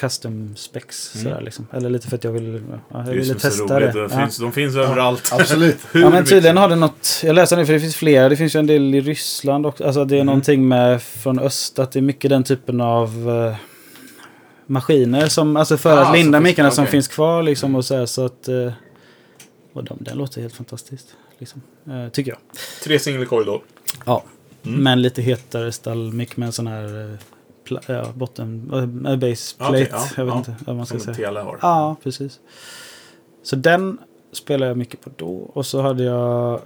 Custom specs. Mm. Sådär, liksom. Eller lite för att jag ville, ja, jag Det ville som testa roligt. det. De Ja. finns, de finns överallt. <laughs> Absolut. Hur Ja men tydligen har det något, jag läser nu för det finns flera, det finns ju en del i Ryssland också. Alltså det är Mm. någonting med från öst, att det är mycket den typen av eh, maskiner som, alltså för Ah, att linda som finns- mickarna som okej. finns kvar liksom och så här, så att eh, och de, den låter helt fantastiskt. Liksom, eh, tycker jag. Tre single coil då. Ja. Mm. Men lite hetare stallmick med en sån här ja, botten, äh, base Ja, plate. okej, ja, jag vet ja. inte vad man ska säga. tele har. Ja, precis. Så den spelar jag mycket på då. Och så hade jag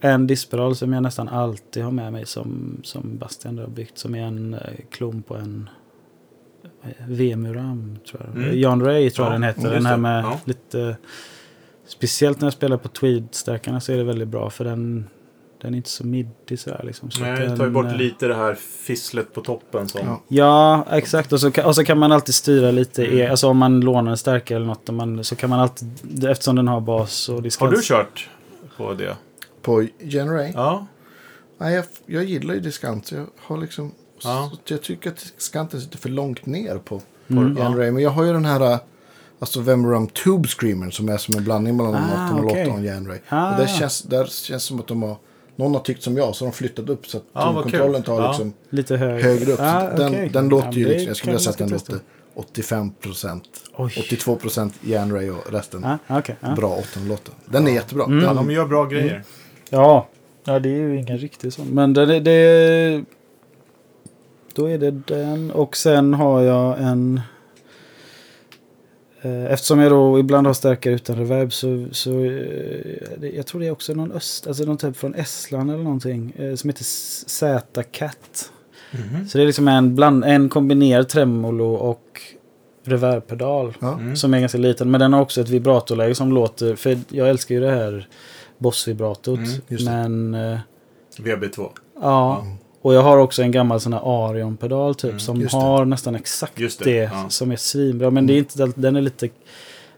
en diskpedal som jag nästan alltid har med mig som, som Bastian har byggt. Som är en eh, klon på en eh, V-muram, tror jag. Mm. John Ray tror jag Ja, den heter. Den här med lite... Speciellt när jag spelar på tweed-stärkarna så är det väldigt bra. För den, den är inte så middig sådär liksom. Så Nej, den, tar ju bort eh, lite det här fisslet på toppen som... Ja. Ja, exakt. Och så, kan- och så kan man alltid styra lite. Mm. Alltså om man lånar en stärkare eller något. Man, så kan man alltid, eftersom den har bas och Har diskant. du kört på det? På Generate? Ja. Nej, jag, jag gillar ju diskant. Jag har liksom... Ja. så Jag tycker att diskanten sitter för långt ner på Mm. Generate. Men jag har ju den här... Alltså Vemram Tube Screamer som är som en blandning mellan Ah, 808 okej. och en Generate. Ah. Och det känns, där känns som att de har... Någon har tyckt som jag, så har de flyttat upp så att Ja, vad tonkontrollen tar Ja. liksom Lite högre. högre upp. Ah, den, okej. den låter ju Ja, liksom, jag skulle säga att den låter 85 procent. Oj. 82 procent Janray och resten Ah, okej. ah. bra 808. Den är jättebra. Mm. ja, Den, de gör bra grejer. Ja. ja, det är ju ingen riktig sån. Men det, det... Då är det den. Och sen har jag en... eh, Eftersom jag då ibland har stärkare utan reverb så, så eh, jag tror det är också någon öst, alltså någon typ från Estland eller någonting eh, som heter Z-Cat. Mhm. Så det är liksom en, bland, en kombinerad tremolo och reverbpedal. Mm. som är ganska liten. Men den har också ett vibratorläge som låter, för jag älskar ju det här Boss-vibratot. Mm, men eh, VB2. ja, och jag har också en gammal sån här Arion-pedal typ Mm, som har nästan exakt Just det, det, ja. som är svinbra. Men det är inte, den är lite...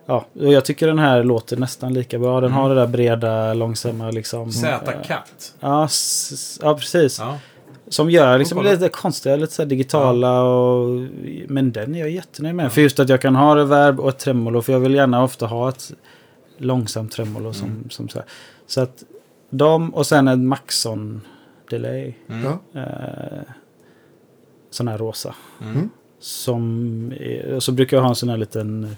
Ja, och jag tycker den här låter nästan lika bra. Den Mm. har det där breda, långsamma liksom. eh, Z-Cat. Ja, s- s- ja, precis. Ja. Som gör liksom lite konstiga, lite så här digitala och... Men den är jag jättenöjd med. För just att jag kan ha reverb och ett tremolo. För jag vill gärna ofta ha ett långsamt tremolo som, Mm. som så här. Så att de och sen en Maxon delay. Mm. Ja. Eh, sån här rosa. Mm. Som är, och så brukar jag ha en sån här liten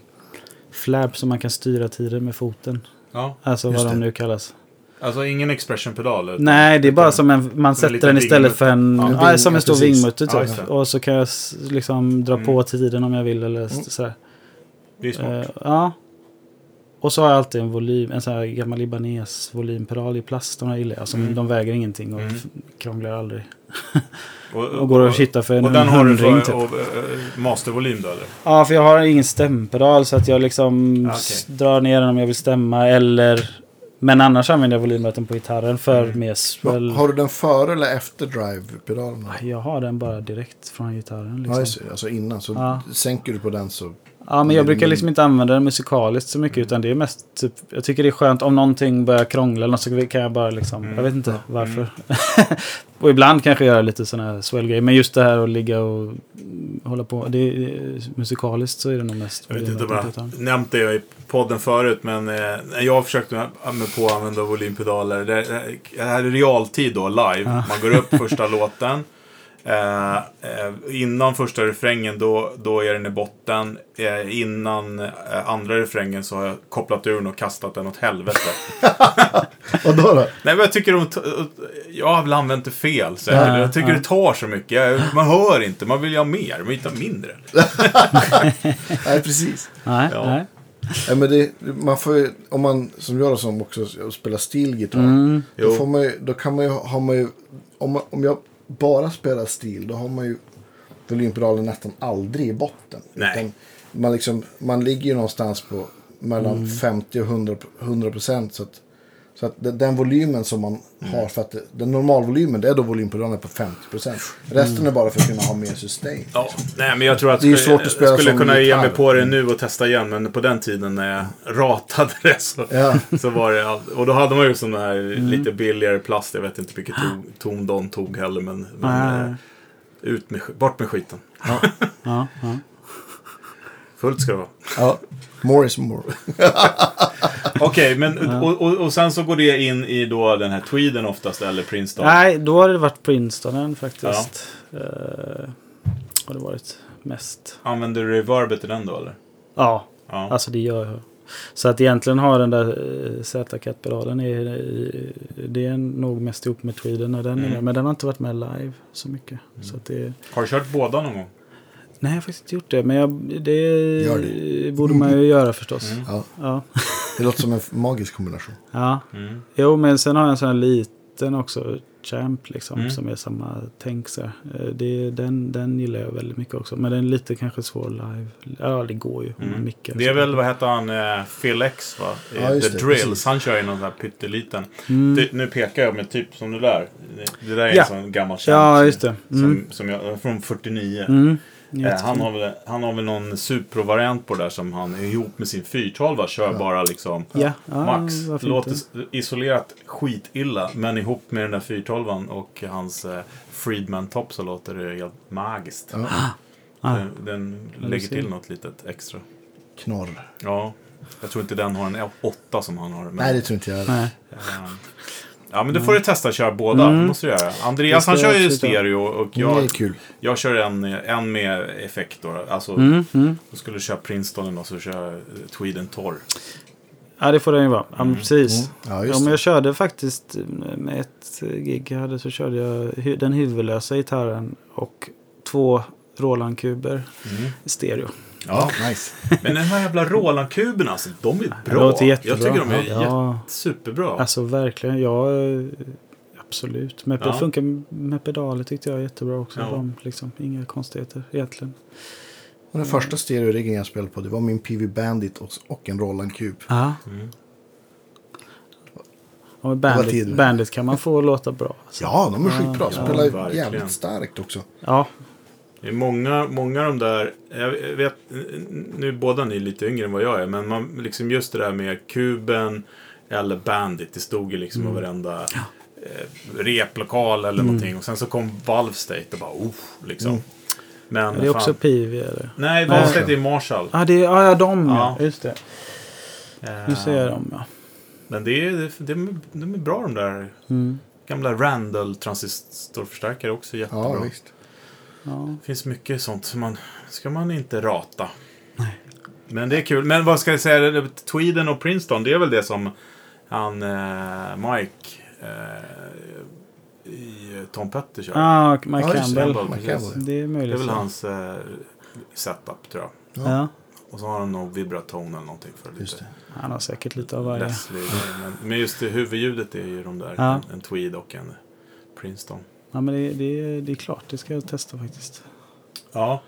flab som man kan styra tiden med foten. Ja. Alltså vad de nu kallas. Alltså ingen expression-pedal? Nej, det är bara som en... Man sätter den istället vingmutter. för en... Ja, Ja, ving- som en ja, stor vingmutter Ja, typ. det. och så kan jag liksom dra Mm. på tiden om jag vill eller s- sådär. Det är smart. Eh, ja. Och så har jag alltid en volym, en sån här gammal libanes volympedal i plast. De här gillar jag. Alltså, Mm. De väger ingenting och Mm. krånglar aldrig. och, <laughs> Och går och hittar för en Och den har du för typ. och, eh, mastervolym då eller? Ja, för jag har ingen stämpedal så att jag liksom Ah, s- drar ner den om jag vill stämma eller... Men annars använder jag volymmätaren på gitarren för Mm. mer swell. har du den före eller efter drive-pedalen? Jag har den bara direkt från gitarren. Ja, Liksom. det. alltså innan. Så Ja. sänker du på den så... Ja, men jag Mm. brukar liksom inte använda den musikaliskt så mycket. Utan det är mest typ, jag tycker det är skönt om någonting börjar krångla eller så kan jag bara liksom, Mm. jag vet inte Ja. varför. <laughs> och ibland kanske jag gör lite sådana här swell Men just det här att ligga och mm, hålla på. Det är, musikaliskt så är det nog mest. Jag vet inte om jag nämnt det i podden förut, men eh, när jag försökte mig på att använda volympedaler. Det, här är realtid då, live. Man går upp första <laughs> låten. Eh, eh, innan första refrängen då, då är den i botten. Eh, innan eh, andra refrängen så har jag kopplat ur den och kastat den åt helvete. <laughs> Och då? Nej, men jag tycker de... jag har väl använt det fel. säkert. Ja, jag tycker det tar så mycket. Jag- Man hör inte, man vill ju ha mer, man vill inte ha mindre. <laughs> Nej, precis. Nej, Ja. nej. Nej, men det, man får ju, om man som jag då, som också spelar stilgitarr. Mm. Då, får man ju, då kan man ju, har man ju, om, man, om jag bara spelar stil, då har man ju volympedalen nästan aldrig i botten. Nej. Man, liksom, man ligger ju någonstans på mellan 50 och 100, 100 procent. Så att, så att den, den volymen som man har, för att den normalvolymen, det är då volympedalen på 50 procent. Resten är bara för att kunna ha mer sustain. Ja, nej, men jag tror att Det är skulle- svårt att spela jag skulle kunna ge mig gitarr. på det nu och testa igen. Men på den tiden när jag ratade det så, Ja. så var det all... Och då hade man ju sån här Mm. lite billigare plast. Jag vet inte vilket ton, ton de tog heller. Men, men eh, ut med, bort med skiten. Ja, <laughs> ja. Fullt ska det vara. Ja, more is more. <laughs> Okej, men och, och, och sen så går det in i då den här tweeden oftast, eller Princeton. Nej, då har det varit Princeton faktiskt. Eh, har det varit mest. Använder du reverbet i den då, eller? Ja, Ja. alltså det gör jag. Så att egentligen har den där uh, Z-cat-pedalen, är, det är nog mest ihop med tweeden när den är Mm. med. Men den har inte varit med live så mycket. Så att det, Har du kört båda någon gång? Nej, jag har faktiskt inte gjort det. Men jag, det, Gör det. borde man ju göra förstås. Mm. Ja, Ja. det låter som en magisk kombination. ja. Mm. Jo, men sen har jag en sån här liten också. Champ liksom. Mm. Som är samma tänk så. Eh, det, den, den gillar jag väldigt mycket också. Men den är lite kanske svår live. Ja, det går ju om man Mm. Det är väl, vad heter han, eh, Phil X va? Ja, The det, Drills. precis. Han kör ju någon sån här pytteliten. Mm. Det, nu pekar jag med typ som det där. Det där är Ja. en sån gammal känd. Ja, just det. Mm. Som, som jag, från 49. Mm. Eh, han, har väl, han har väl någon Supro-variant på det där som han ihop med sin 412 kör bara liksom Ja, ja max. varför Låter inte? isolerat skitilla men ihop med den där 412 och hans eh, Friedman Top så låter det helt magiskt. Ja, Ah, Den, den du lägger till något litet extra. knorr. Ja, jag tror inte den har en 8 som han har. Men, Nej, det tror inte jag. nej. Eh, Ja, men du får du testa att köra båda. Mm. Det måste du göra. Andreas Det han kör jag ju stereo och jag, kul. jag kör en, en med effekt då. Alltså, Mm, mm. då skulle du köra Princeton och så kör Tweeden Torr. Ja, det får den ju vara. Ja, men precis. Mm. Ja, Ja, men jag körde faktiskt med ett gig jag hade så körde jag den huvudlösa gitarren och två Roland-kuber i stereo. Ja, Nice. men den här jävla Roland-kuben alltså, de är Det bra. låter jättebra. Jag tycker de är Ja. superbra. Alltså verkligen, ja eh, absolut. Med, Ja. Det funkar med pedaler tyckte jag jättebra också. Ja. De, liksom, inga konstigheter egentligen. Och den första stereoriggen jag spelade på det var min PV Bandit och, och en Roland Cube. Ja. Mm. Var bandit, bandit kan man få låta bra. alltså. Ja, de är Ja, skitbra. ja, Spelar verkligen. jävligt starkt också. Ja, Det är många, många av de där, jag vet, nu är båda ni lite yngre än vad jag är, men man, liksom just det där med kuben eller Bandit, det stod ju liksom Mm. i varenda eh, replokal eller någonting. Och sen så kom Valve State och bara, oh, liksom. Mm. Men, det är fan. också Pivi eller? Nej. Valve State är Marshall. Ja, det är, ja, ja, de ja. Ja. Just det. Nu ser jag dem ja. Men det är, det, är- de är bra de där Mm. gamla Randall transistorförstärkare också jättebra. Ja, visst. Ja. Det finns mycket sånt som man ska man inte rata. Men det är kul. Men vad ska jag säga? Tweeden och Princeton, det är väl det som han eh, Mike eh, i Tom Petty kör. Ah, Mike Ja, det. Campbell. Campbell, Mike. Campbell. Det är Det möjligt. är väl så. hans eh, setup tror jag. Ja. Och så har han nog vibratone eller någonting för Just lite det. Han har säkert lite av varje. Leslie. Men, men just det, huvudljudet är ju de där. Ja. En, en Tweed och en Princeton. Ja, men det, det, det är klart. Det ska jag testa faktiskt. Ja.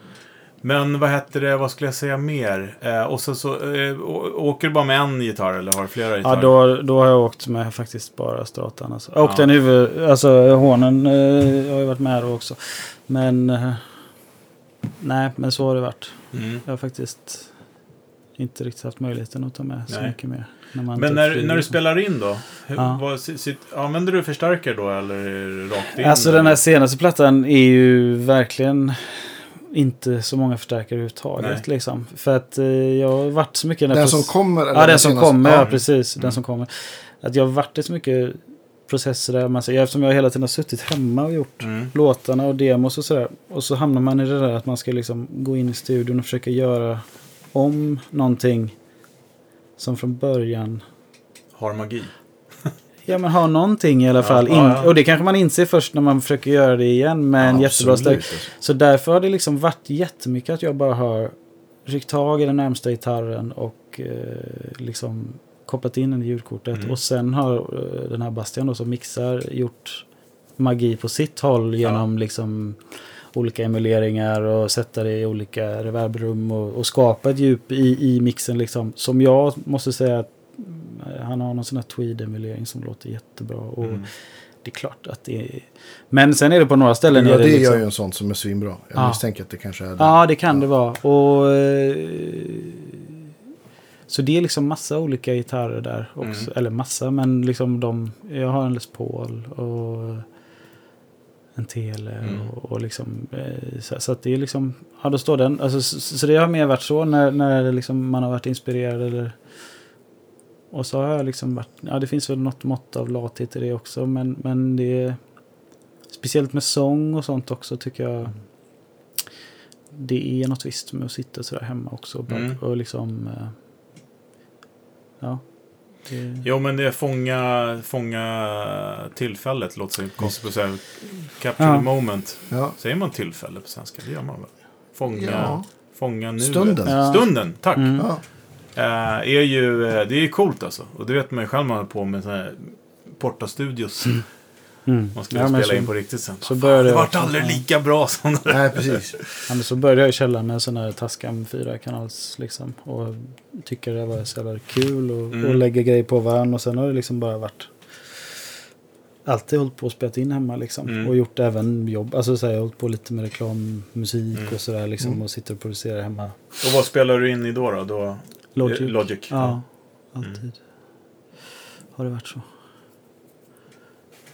Men vad heter det, vad skulle jag säga mer? Eh, och så, så eh, åker du bara med en gitarr eller har du flera gitarrer? Ja, då, då har jag åkt med faktiskt bara stratan. Alltså. Och Ja. den huvud... Alltså hånen eh, har ju varit med då också. Men... Eh, nej, men så har det varit. Mm. Jag har faktiskt inte riktigt haft möjligheten att ta med så Nej. mycket mer. När man Men när, när du spelar in då? Hur, Ja. vad, sit, sit, använder du förstärkare då eller rakt in? Alltså eller? den här senaste plattan är ju verkligen inte så många förstärkare överhuvudtaget. Nej. Liksom. För att eh, jag har varit så mycket... Den proce- som kommer? eller Ja, den som senaste? kommer. Ja, precis. Mm. Den som kommer. Att jag har varit så mycket processer där man säger, eftersom jag hela tiden har suttit hemma och gjort Mm. låtarna och demos och sådär. Och så hamnar man i det där att man ska liksom gå in i studion och försöka göra om någonting som från början Har magi? Ja men ha någonting i alla fall. ja, ja. Och det kanske man inser först när man försöker göra det igen med en Ja, jättebra absolut, steg. alltså. Så därför har det liksom varit jättemycket att jag bara har ryckt tag i den närmsta gitarren och eh, liksom kopplat in den i ljudkortet. Mm. Och sen har eh, den här Bastian då som mixar gjort magi på sitt håll genom liksom olika emuleringar och sätta det i olika reverbrum och, och skapa ett djup i, i mixen liksom. Som jag måste säga att mm, han har någon sån här tweed-emulering som låter jättebra. Och Mm. det är klart att det är... Men sen är det på några ställen... Ja, är det liksom... gör ju en sån som är svinbra. Jag Ja. misstänker att det kanske är det. Ja, det kan det vara. Och, eh, så det är liksom massa olika gitarrer där också. Mm. Eller massa, men liksom de... Jag har en Les Paul och en Tele Mm. och, och liksom... eh, Så, så att det är liksom... Ja, då står den. Alltså, så, så det har mer varit så när, när liksom man har varit inspirerad eller... Och så har jag liksom varit... Ja, det finns väl något mått av lathet i det också, men, men det är... Speciellt med sång och sånt också tycker jag det är något visst med att sitta sådär hemma också. Och, bara- Mm. och liksom... eh, Ja. Det, Jo, men det är fånga, fånga tillfället. Låter sig konstigt att säga. Capture Ja. the moment. Ja. Säger man tillfälle på svenska? Det gör man väl? Fånga, Ja. fånga nuet. Stunden. Ja. Stunden, tack. Mm. Ja. Eh, är ju, eh, det är ju coolt alltså. Och det vet man ju själv man håller på med sådana här Porta-studios. Mm. Man skulle Ja, spela så- in på riktigt sen. så Fan, började det jag vart aldrig Ja. lika bra som det där. Nej, precis. Ja, men så började jag i källaren med sån här Tascam 4-kanals liksom. Och tycker det var så jävla kul och, Mm. och lägga grejer på varandra. Och sen har det liksom bara varit... Alltid hållit på och spelat in hemma liksom. Mm. Och gjort även jobb. Alltså så här, jag har hållit på lite med reklammusik Mm. och sådär liksom. Mm. Och sitter och producerar hemma. Och vad spelar du in i då? då? då Logic. Eh, Logic. Ja, alltid. Har det varit så.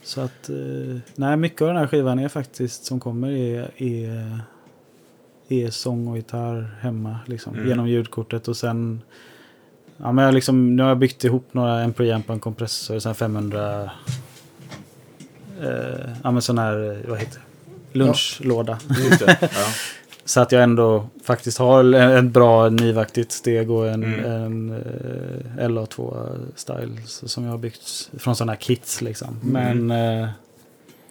Så att, eh, nej mycket av den här skivan är faktiskt som kommer är, är, är sång och gitarr hemma liksom. Mm. Genom ljudkortet och sen Ja men jag liksom, nu har jag byggt ihop några en preamp och en kompressor, sen 500 eh, Ja men sån här, vad heter det? Lunchlåda. Ja. <laughs> Så att jag ändå faktiskt har ett bra nivaktigt steg och en, Mm. en eh, LA2-style som jag har byggt från sådana här kits. Liksom. Mm. Men, eh,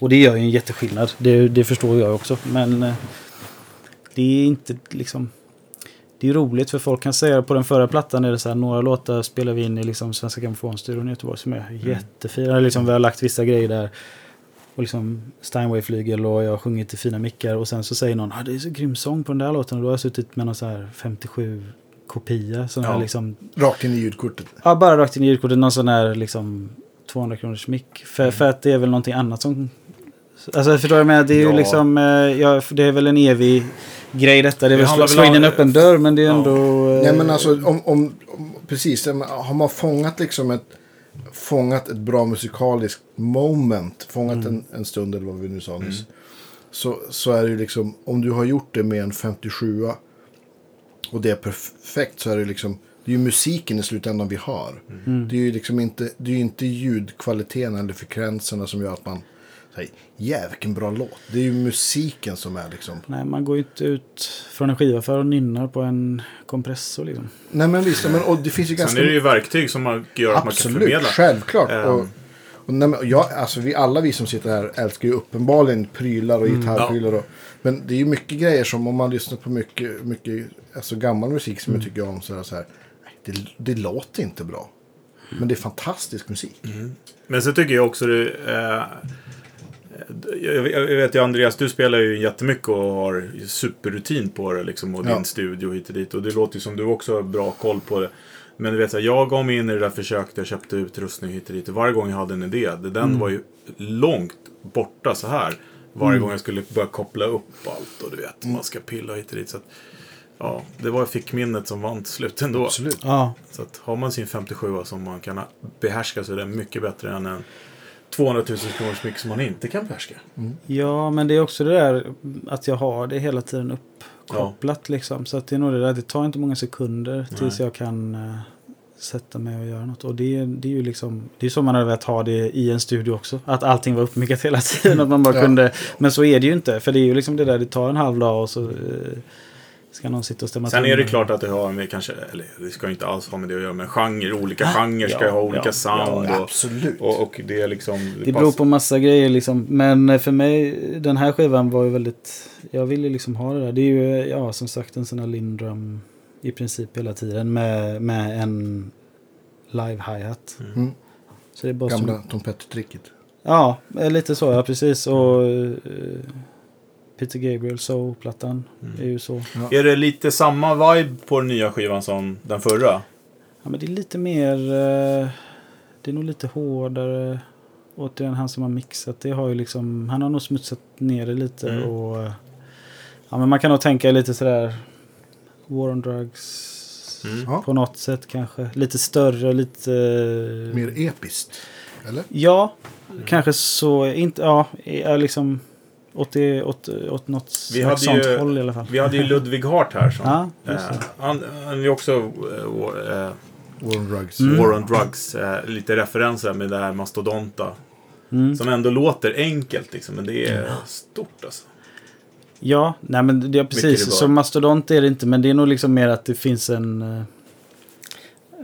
och det gör ju en jätteskillnad. Det, det förstår jag också. Men eh, det är inte liksom... Det är roligt för folk kan säga på den förra plattan är det så här några låtar spelar vi in i liksom Svenska Grammofonstudion i Göteborg som är jättefina. Liksom, vi har lagt vissa grejer där. Och liksom Steinway-flygel och jag har sjungit i fina mickar. Och sen så säger någon ah, det är så grym sång på den där låten. Och då har jag suttit med någon så här 57 kopia. Här Ja. liksom, Rakt in i ljudkortet. ja, bara rakt in i ljudkortet. Någon sån här liksom 200 kronors mick. För, för att det är väl någonting annat som... Alltså förstår du med? Det är ju Ja. liksom... eh, Ja, det är väl en evig grej detta. Det är väl slå, in en öppen dörr. Men det är Ja. ändå... Nej men alltså om, om, om precis, har man fångat liksom ett fångat ett bra musikaliskt moment, fångat Mm. en, en stund eller vad vi nu sa nyss. Så, så är det ju liksom, om du har gjort det med en 57 och det är perfekt så är det liksom, det är ju musiken i slutändan vi har. Mm. Det är ju liksom inte, det är inte ljudkvaliteten eller frekvenserna som gör att man jävlar vilken bra låt. Det är ju musiken som är liksom. Nej, man går ju inte ut från en skivaffär och nynnar på en kompressor liksom. Nej men visst, men, och det finns ju ganska Sen är det ju verktyg som man gör att man kan Absolut, förmedla. självklart. Ehm. Och, och nej, men jag, alltså vi, alla vi som sitter här älskar ju uppenbarligen prylar och gitarrprylar. Och, men det är ju mycket grejer som om man lyssnar på mycket, mycket alltså gammal musik som jag tycker om så är det så här. nej, Det, det låter inte bra. Men det är fantastisk musik. Men så tycker jag också det... Eh, jag, vet ju Andreas, du spelar ju jättemycket och har superrutin på det liksom. Och Ja. din studio hit och dit. Och det låter ju som du också har bra koll på det. Men du vet, jag gav mig in i det där försöket. Jag köpte utrustning hit och dit. Och varje gång jag hade en idé. det- Den var ju långt borta så här. Varje gång jag skulle börja koppla upp allt. Och du vet, man ska pilla hit och dit. Så att, ja, det var fickminnet som vann till slut ändå. Absolut. Ja, Så att har man sin 57 som man kan behärska så är det mycket bättre än en 200 000 kronors mix som man inte kan behärska. ja, men det är också det där att jag har det hela tiden uppkopplat liksom. Så att det är nog det där, det tar inte många sekunder tills jag kan eh, sätta mig och göra något. Och det, är- det är ju liksom, det är så man hade velat ha det i en studio också. Att allting var uppmickat hela tiden. Att man bara Ja. kunde, men så är det ju inte. För det är ju liksom det där, det tar en halv dag och så eh, ska någon sitta och stämma Sen är det klart att det har med kanske, eller det ska inte alls ha med det att göra, men genre, olika genrer ska Ja, ha olika ja, sound. Ja, och, absolut. och, och det är liksom... Det beror på massa grejer liksom. Men för mig, den här skivan var ju väldigt... Jag ville liksom ha det där. Det är ju, ja som sagt en sån här Lindrum i princip hela tiden med, med en live hi-hat. Mm. Så det är bara Gamla som, Tom Petty-tricket. Ja, lite så. Ja, precis. Och eh, Peter Gabriel, So-plattan är ju så. Är det lite samma vibe på den nya skivan som den förra? Ja, men det är lite mer... eh, Det är nog lite hårdare. Återigen, han som har mixat det har ju liksom... Han har nog smutsat ner det lite Mm. och... eh, Ja, men man kan nog tänka lite sådär... War on drugs. Mm. Ja. På något sätt kanske. Lite större, lite... Mer episkt. Eller? Ja, kanske så. Inte, ja, är liksom... Åt, det, åt, åt något Vi hade sånt ju- håll i alla fall. Vi hade ju Ludvig Hart här som... Ja, eh, han, han är också eh, war, eh, War on Drugs. Mm. War on Drugs. Eh, lite referenser med det här mastodonta. Mm. Som ändå låter enkelt liksom, men det är stort alltså. Ja, nej men det är Mycket precis. Som mastodont är det inte, men det är nog liksom mer att det finns en... eh,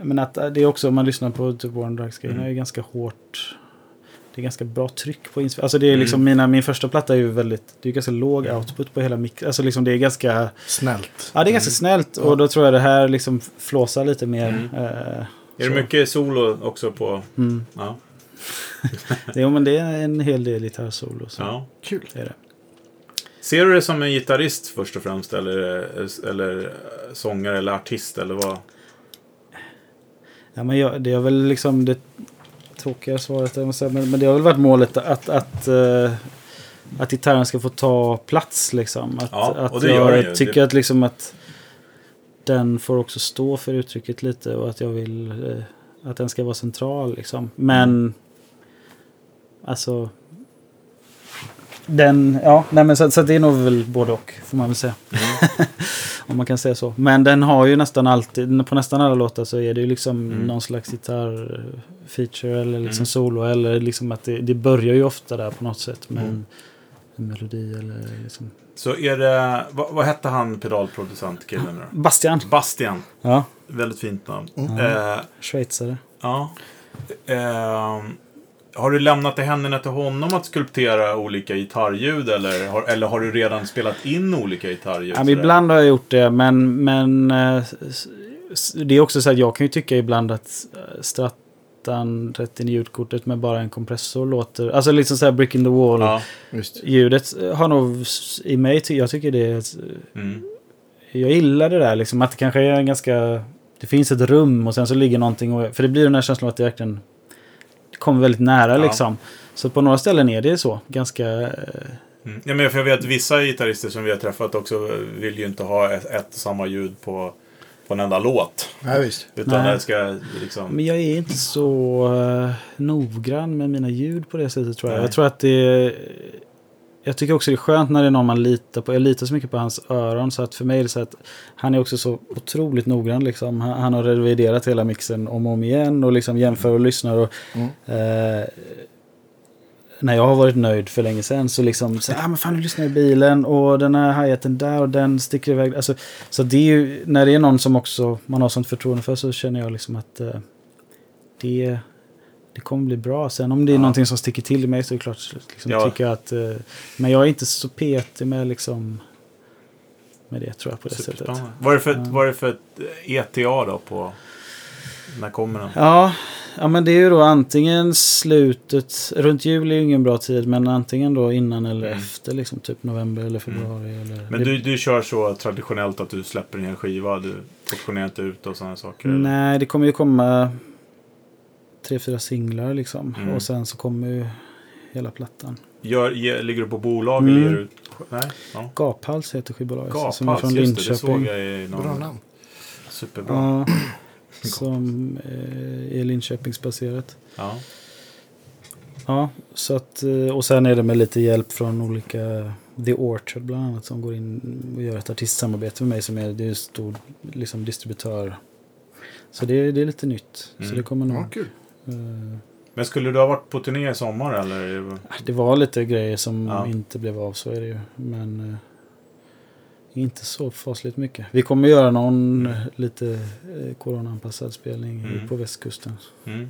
Men att eh, det är också, om man lyssnar på typ Warren Drugs grejerna, Mm. är ganska hårt. Det är ganska bra tryck på inspelningen. Alltså det är Mm. liksom mina, min första platta är ju väldigt, det är ganska låg output på hela mix. Alltså liksom det är ganska, Snällt. ja det är ganska snällt. Och då tror jag det här liksom flåsar lite mer. eh, Är det så. mycket solo också på... Mm. Ja. <laughs> Jo men det är en hel del gitarrsolo. Så ja. Kul. är det. Ser du det som en gitarrist först och främst? Eller, eller sångare eller artist? Eller vad? Ja, men jag, det är väl liksom det tråkiga svaret. jag Men, men det har väl varit målet att, att, eh, att gitarren ska få ta plats. Liksom. Att, Ja, att den ju. jag tycker Det- att, liksom, att den får också stå för uttrycket lite och att jag vill eh, att den ska vara central. Liksom. Men Mm. alltså den, ja, nej men så, så det är nog väl både och får man väl säga. Mm. <laughs> Om man kan säga så. Men den har ju nästan alltid, på nästan alla låtar så är det ju liksom Mm. någon slags gitarr-feature eller liksom Mm. solo. Eller liksom att det, det börjar ju ofta där på något sätt med Mm. en, melodi eller liksom. Så är det... Vad, vad hette han pedalproducentkillen nu? Bastian. Bastian. Ja, Väldigt fint namn. Mm. Eh, schweizare. ja. Ehm, har du lämnat det händerna till honom att skulptera olika gitarrljud? Eller har, eller har du redan spelat in olika gitarrljud? Ja, ibland har jag gjort det, men, men eh, det är också så att jag kan ju tycka ibland att eh, Strattan rätt in i ljudkortet med bara en kompressor låter... Alltså liksom så här brick in the wall. Ja. Ljudet har nog i mig, jag tycker det. Mm. Jag gillar det där liksom, att det kanske är en ganska... Det finns ett rum och sen så ligger någonting och... För det blir den här känslan att det verkligen kommer väldigt nära Ja. liksom. Så på några ställen är det så, ganska... eh, Mm. Ja, men för jag vet vissa gitarrister som vi har träffat också vill ju inte ha ett, ett och samma ljud på, på en enda låt. Ja, visst. Utan Nej. det ska liksom... Men jag är inte så uh, noggrann med mina ljud på det sättet tror jag. Nej. Jag tror att det... Jag tycker också det är skönt när det är någon man litar på. Jag litar så mycket på hans öron så att för mig är det så att han är också så otroligt noggrann liksom. Han, han har reviderat hela mixen om och om igen och liksom jämför och lyssnar. Och, Mm. eh, när jag har varit nöjd för länge sedan så liksom så, ah, men fan du lyssnar i bilen och den här hi-haten där och den sticker iväg. Alltså, så det är ju, när det är någon som också man har sånt förtroende för så känner jag liksom att eh, det, det kommer bli bra. Sen om det är Ja. någonting som sticker till mig så är det klart liksom, Ja. tycker jag att eh, men jag är inte så petig med liksom med det tror jag på det sättet. Vad är det för, Ja. vad är det för ett ETA då på... När kommer den? Ja, ja, men det är ju då antingen slutet, runt jul är ju ingen bra tid, men antingen då innan eller Mm. efter, liksom typ november eller februari. Eller, Men det, du, du kör så traditionellt att du släpper en hel skiva, du portionerar inte ut och sådana saker? eller? Nej, det kommer ju komma tre, fyra singlar liksom. Mm. Och sen så kommer ju hela plattan. Gör, ge, ligger du på bolag Mm. eller ger du ut? Nej? Ja. Gaphals heter skivbolaget. som är Gaphals, från just det. Det såg Linköping. jag i Bra någon... namn. Superbra. Ja, <clears throat> som eh, är Linköpingsbaserat. Ja. Ja, så att, eh, och sen är det med lite hjälp från olika The Orchard bland annat som går in och gör ett artistsamarbete med mig som är, det är en stor liksom, distributör. Så det, är- det är lite nytt. Så Mm. det kommer nog... Ja, kul. Men skulle du ha varit på turné i sommar eller? det var lite grejer som Ja. inte blev av, så är det ju. Men, eh, Inte så fasligt mycket. Vi kommer göra någon eh, lite eh, coronaanpassad spelning Mm. på västkusten. Mm.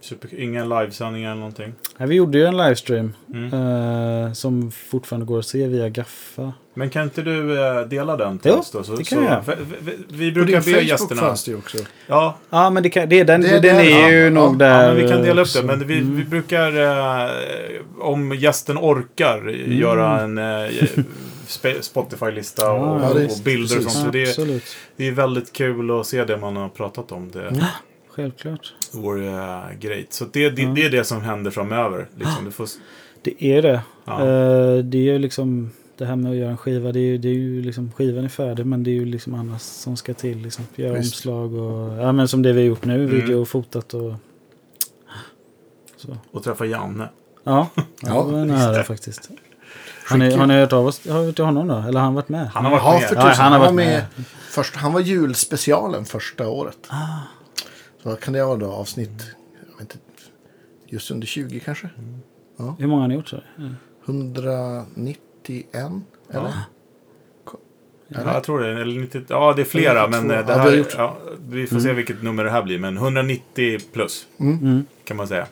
Så. Super, inga livesändningar eller någonting. Nej, vi gjorde ju en livestream Mm. eh, som fortfarande går att se via Gaffa. Men kan inte du eh, dela den till Jo, oss då? Så, det kan jag göra. för, vi, vi brukar be gästerna... fanns det ju också. Ja, Ja, men det kan, det, den, Det- den det- är ja, ju ja, nog ja, där. ja, men vi kan dela upp det. Men vi, Mm. vi brukar, eh, om gästen orkar, Mm. göra en eh, Spotify-lista och, Ja, är- och bilder och sånt. För det, Absolut. det är väldigt kul att se det man har pratat om. Det Ja, självklart. vore uh, great. Så det, det, det är det som händer framöver. Liksom. Du får, Det är det. Ja. Eh, det är ju liksom det här med att göra en skiva. Det är ju, det är ju liksom, skivan är färdig men det är ju liksom annat som ska till. Liksom. Göra Visst. omslag och ja, men som det vi har gjort nu. Mm. Video och fotat och så. och träffa Janne. Ja, <laughs> ja, Ja, det var en ära det. faktiskt. Har ni, har ni hört av oss har vi till honom då? Eller har han varit med? Han har varit Ja, med. Ja, han har han, var varit med. med. Först, han var julspecialen första året. Ah. Så vad kan det vara då? Avsnitt jag vet inte, just under 20 kanske? Hur många har ni gjort? Så? Ja. 191 eller? Ja, jag tror det. Eller 90, ja, det är flera. 92. Men eh, det Ja, vi här, ja, vi får se vilket nummer det här blir. Men 190 plus. Mm. kan man säga.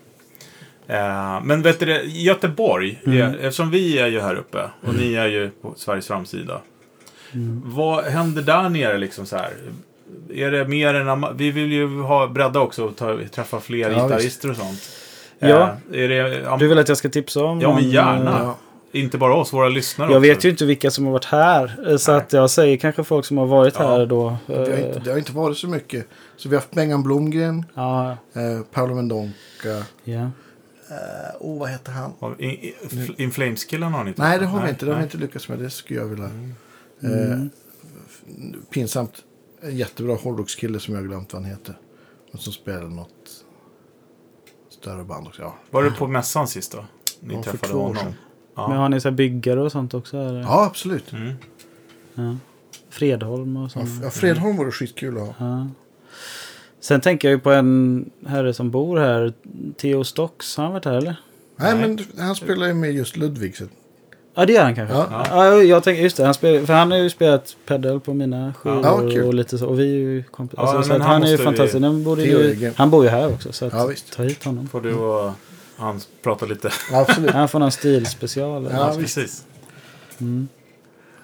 Eh, men vet du det, Göteborg, Mm. är, eftersom vi är ju här uppe och ni är ju på Sveriges framsida. Mm. Vad händer där nere liksom så här? Är det mer än... Vi vill ju ha bredda också och ta, träffa fler Ja, gitarrister och sånt. Ja. Eh, är det, Du vill att jag ska tipsa om? Ja, men gärna. Ja. Inte bara oss, våra lyssnare Jag också. vet ju inte vilka som har varit här. eh, Så Nej. att jag säger kanske folk som har varit Ja. här då. Det, har inte, det har inte varit så mycket. Så vi har haft Bengan Blomgren, Ja, eh, Paolo Mendonca. ja. Eh, oh, vad heter han? In, in, In Flames-killarna har ni inte Nej, det har vi inte. Det har vi nej. inte lyckats med. Det skulle jag vilja. Mm. Eh, pinsamt. En jättebra hårdrockskille som jag har glömt vad han heter. Men som spelar något större band också. Ja, Var du på mässan sist då? Ni Ja, för träffade två år honom? sedan. Men Ja. har ni så här byggare och sånt också? Eller? ja absolut. Mm. Ja. Fredholm och sånt. Ja, Fredholm vore skitkul att ha. Ja. Sen tänker jag ju på en herre som bor här. Theo Stocks. Har han varit här eller? Nej, Nej. men han spelar ju med just Ludvig. Ja det gör han kanske. Ja. Ja. jag tänker just det. Han spelar, för han har ju spelat pedal på mina skivor Ja, kul. och lite så. Och vi är ju kompisar. Ja, alltså, han han är ju fantastisk. Theo är ju, han bor ju här också. Så att Ja, visst. ta hit honom. Får du och han prata lite? Absolut. Han får någon stilspecial. Ja, precis. Mm.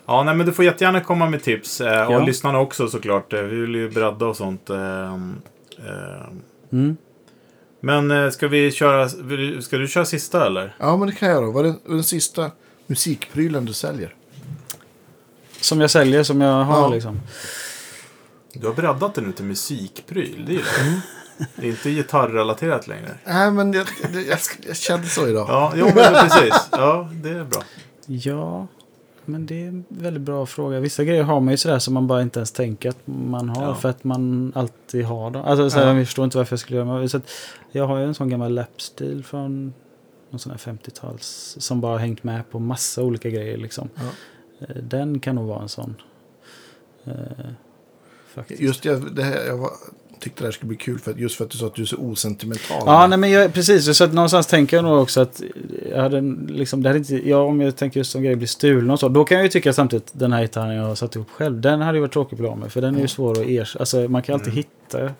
Ja, nej, men du får jättegärna komma med tips. Eh, och Ja. lyssnarna också såklart. Eh, vi vill ju bredda och sånt. Eh, eh. Mm. Men eh, ska vi köra... Ska du köra sista eller? Ja, men det kan jag då. Vad är den, den sista musikprylen du säljer? Som jag säljer, som jag har Ja. liksom. Du har breddat det nu till musikpryl. Det är ju det. Det är inte gitarrrelaterat längre. Nej, men jag, jag, jag, kände så idag. Ja, jo, men precis. Ja, det är bra. Ja, men det är en väldigt bra fråga. Vissa grejer har man ju sådär som man bara inte ens tänker att man har. Ja. För att man alltid har dem. Alltså, så här, Ja. Jag förstår inte varför jag skulle göra det. Så jag har ju en sån gammal lapstil från någon sån här 50-tals. Som bara hängt med på massa olika grejer liksom. Ja. Eh, Den kan nog vara en sån. Eh, faktiskt. Just det, det här, jag var, tyckte det här skulle bli kul för att, just för att du sa att du är så osentimental. Ja, nej, men jag, precis. Så att någonstans tänker jag nog också att jag hade liksom, det hade inte, ja, om jag tänker just om grejer blir stulna och så. Då kan jag ju tycka samtidigt att den här gitarren jag har satt ihop själv. Den hade ju varit tråkig att bli av med. För den är ju svår att ersätta. Alltså, man kan alltid Mm. hitta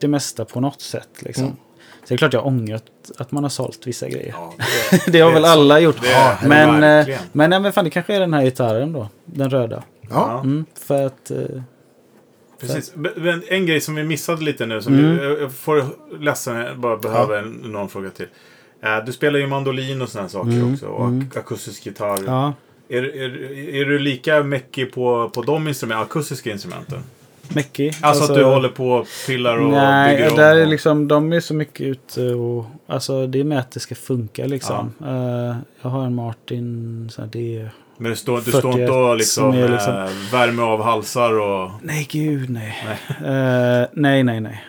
det mesta på något sätt. Liksom. Mm. Så det är klart jag har ångrat att man har sålt vissa grejer. Ja, <laughs> det har det väl så. alla gjort. det det men, eh, verkligen. men, nej, men fan, det kanske är den här gitarren då. Den röda. Ja, Mm, för att... eh, Precis. Men en grej som vi missade lite nu, som Mm. vi, jag får ledsen, jag bara behöver en, någon fråga till. Eh, Du spelar ju mandolin och sådana saker Mm, också. Och mm. ak- akustisk gitarr. ja, Är, är, är du lika mäckig på, på de instrumenten, akustiska instrumenten? Mäckig. Alltså, att du håller på och pillar och Nej, bygger om? där är och- liksom, de är så mycket ute och... Alltså det är med att det ska funka liksom. Eh, jag har en Martin, så här, det är... Men du står, du 41 står inte och liksom, som är liksom- eh, värme av halsar och... Nej, gud nej. Nej, nej, nej. nej.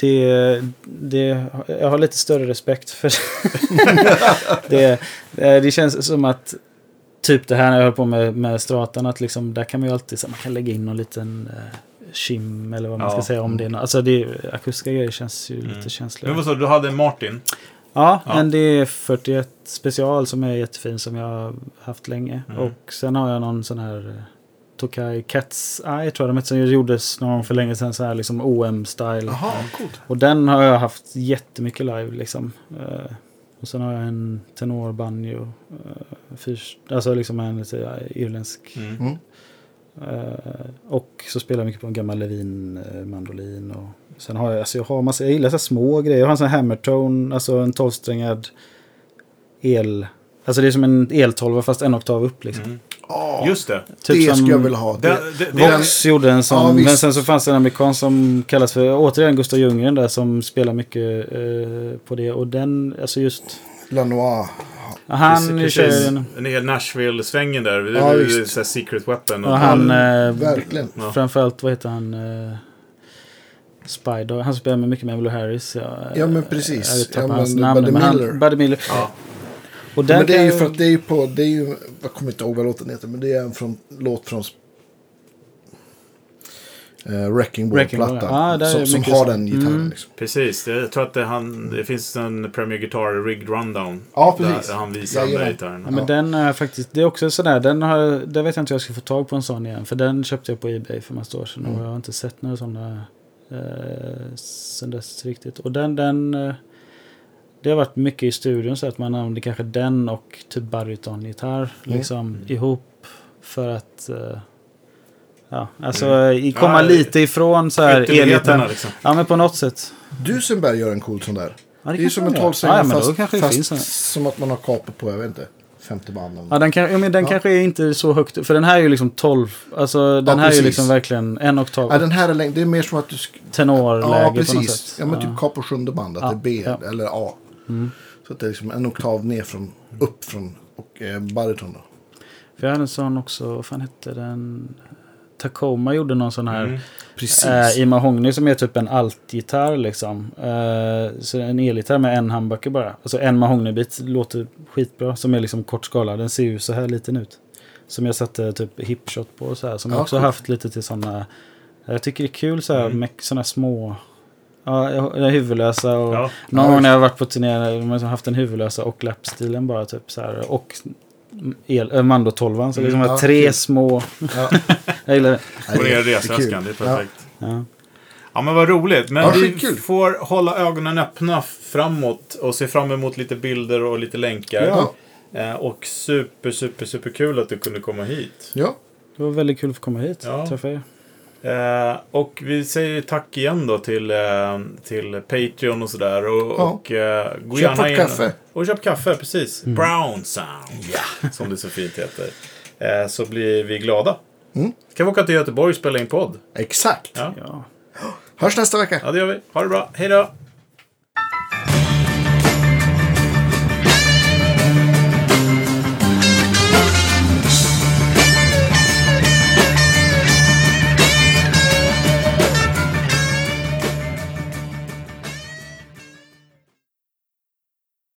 Det, det, jag har lite större respekt för <laughs> det. Eh, Det känns som att typ det här när jag höll på med, med stratan, att liksom, där kan man ju alltid så man kan lägga in någon liten uh, kim eller vad man Ja. ska säga om det. nå- Alltså det, akustiska grejer känns ju Mm. lite känsliga. Men vad sa du, du hade en Martin? Ja, Ja. en D41 special som är jättefin som jag har haft länge. Mm. Och sen har jag någon sån här eh, Tokai Cats Eye tror jag de heter, som gjordes någon för länge sedan så här liksom OM-style. Och den har jag haft jättemycket live liksom. Eh, och sen har jag en tenorbanjo. Uh, fyrs, alltså liksom en lite eh, irländsk. Mm. Mm. Eh, och så spelar jag mycket på en gammal Levin-mandolin. och sen har jag, alltså jag har massa, jag gillar så små grejer. Jag har en sån här hammertone, alltså en tolvsträngad el. Alltså det är som en eltolva fast en oktav upp liksom. Mm. Ja, Just det. Typ det som- skulle jag vilja ha. Det, Det, det, Vox gjorde en sån, Ja, visst. men sen så fanns det en amerikan som kallas för, återigen Gustav Ljunggren där som spelar mycket eh, på det. Och den, alltså just, Lanois. han precis, kör precis. en, Den hela Nashville-svängen där. Det Ja, är ju visst. så här Secret Weapon. och han, eh, Verkligen. Ja. framförallt, vad heter han? Eh, Spider, han spelar med mycket med Blue Harris. Ja, Ja, men eh, precis. Jag tappar Ja, men namn. Buddy men han- Miller. Buddy Miller. Ja. Och den Men det är ju för att det är ju på, det är ju, jag kommer inte ihåg vad låten heter, men det är en från, låt från uh, Wrecking Wrecking Ball, Ball-plattan. ja, där är som som har så. den gitarren. Mm. Liksom. Precis, det, jag tror att det, han, det finns en Premier Guitar Rigged Rundown. Ja, precis. Där han visar den där gitarren. Ja, men den är faktiskt, det är också sådär, den har, där vet jag inte hur jag ska få tag på en sån igen. För den köpte jag på Ebay för massa år sedan Mm. och jag har inte sett några sådana eh, sen dess riktigt. Och den, den, eh, det har varit mycket i studion så att man använder kanske den och typ barytongitarr Mm. liksom ihop för att eh, Ja, alltså i- komma Ja, lite ifrån så här liksom. Ja, men på något sätt. Dusenberg gör en cool sån där. Ja, Det är ju som en man göra. tolvsträngad ja, men då fast, kanske det fast finns en. som att man har kapo på, jag vet inte, femte banden. Ja, den, kan, ja, men den Ja. kanske är inte så högt. För den här är ju liksom 12. Alltså den Ja, här är ju precis. liksom verkligen en oktav. Ja, den här är längre, det är mer som att du... sk- Tenorläge Ja, på något precis. sätt. Ja, men typ kapo sjunde band, att Ja, det är B ja. eller A. Mm. Så att det är liksom en oktav ner från, upp från, och eh, baryton då. För jag hade en sån också, vad fan hette den? Tacoma gjorde någon sån här Mm. Precis. eh, i mahogny som är typ en altgitarr liksom. Eh, så en elgitarr med en handbacke bara. Alltså en mahognybit låter skitbra. Som är liksom kort skala. Den ser ju så här liten ut. Som jag satte typ hipshot på och så här. Som jag Ja, också coolt. haft lite till sådana. Jag tycker det är kul så här Mm. med sådana små. Ja, jag är huvudlösa och Ja. någon gång när jag har varit på turné de har liksom haft en huvudlösa och lappstilen bara typ så här. Och el, äh, Mando 12 så liksom Mm, ja, tre kul. små. Ja. <laughs> Jag gillar det. Nej, Och det är- det är resväskan, det är kul. perfekt. Ja. Ja men vad roligt. Men Ja, vi skitkul. får hålla ögonen öppna framåt och se fram emot lite bilder och lite länkar. Ja. Eh, och super, super, super kul att du kunde komma hit. Ja. Det var väldigt kul att få komma hit Ja. träffa er. Eh, och vi säger tack igen då till, eh, till Patreon och sådär. Och, Ja. och eh, gå Köp gärna in. kaffe. Och köp kaffe, precis. Mm. Brown Sound. Som det så fint heter. Eh, så blir vi glada. Mm. Kan vi åka till Göteborg och spela in podd? Exakt. Ja. Ja. Hörs nästa vecka. ja, det gör vi. Ha det bra. Hej då!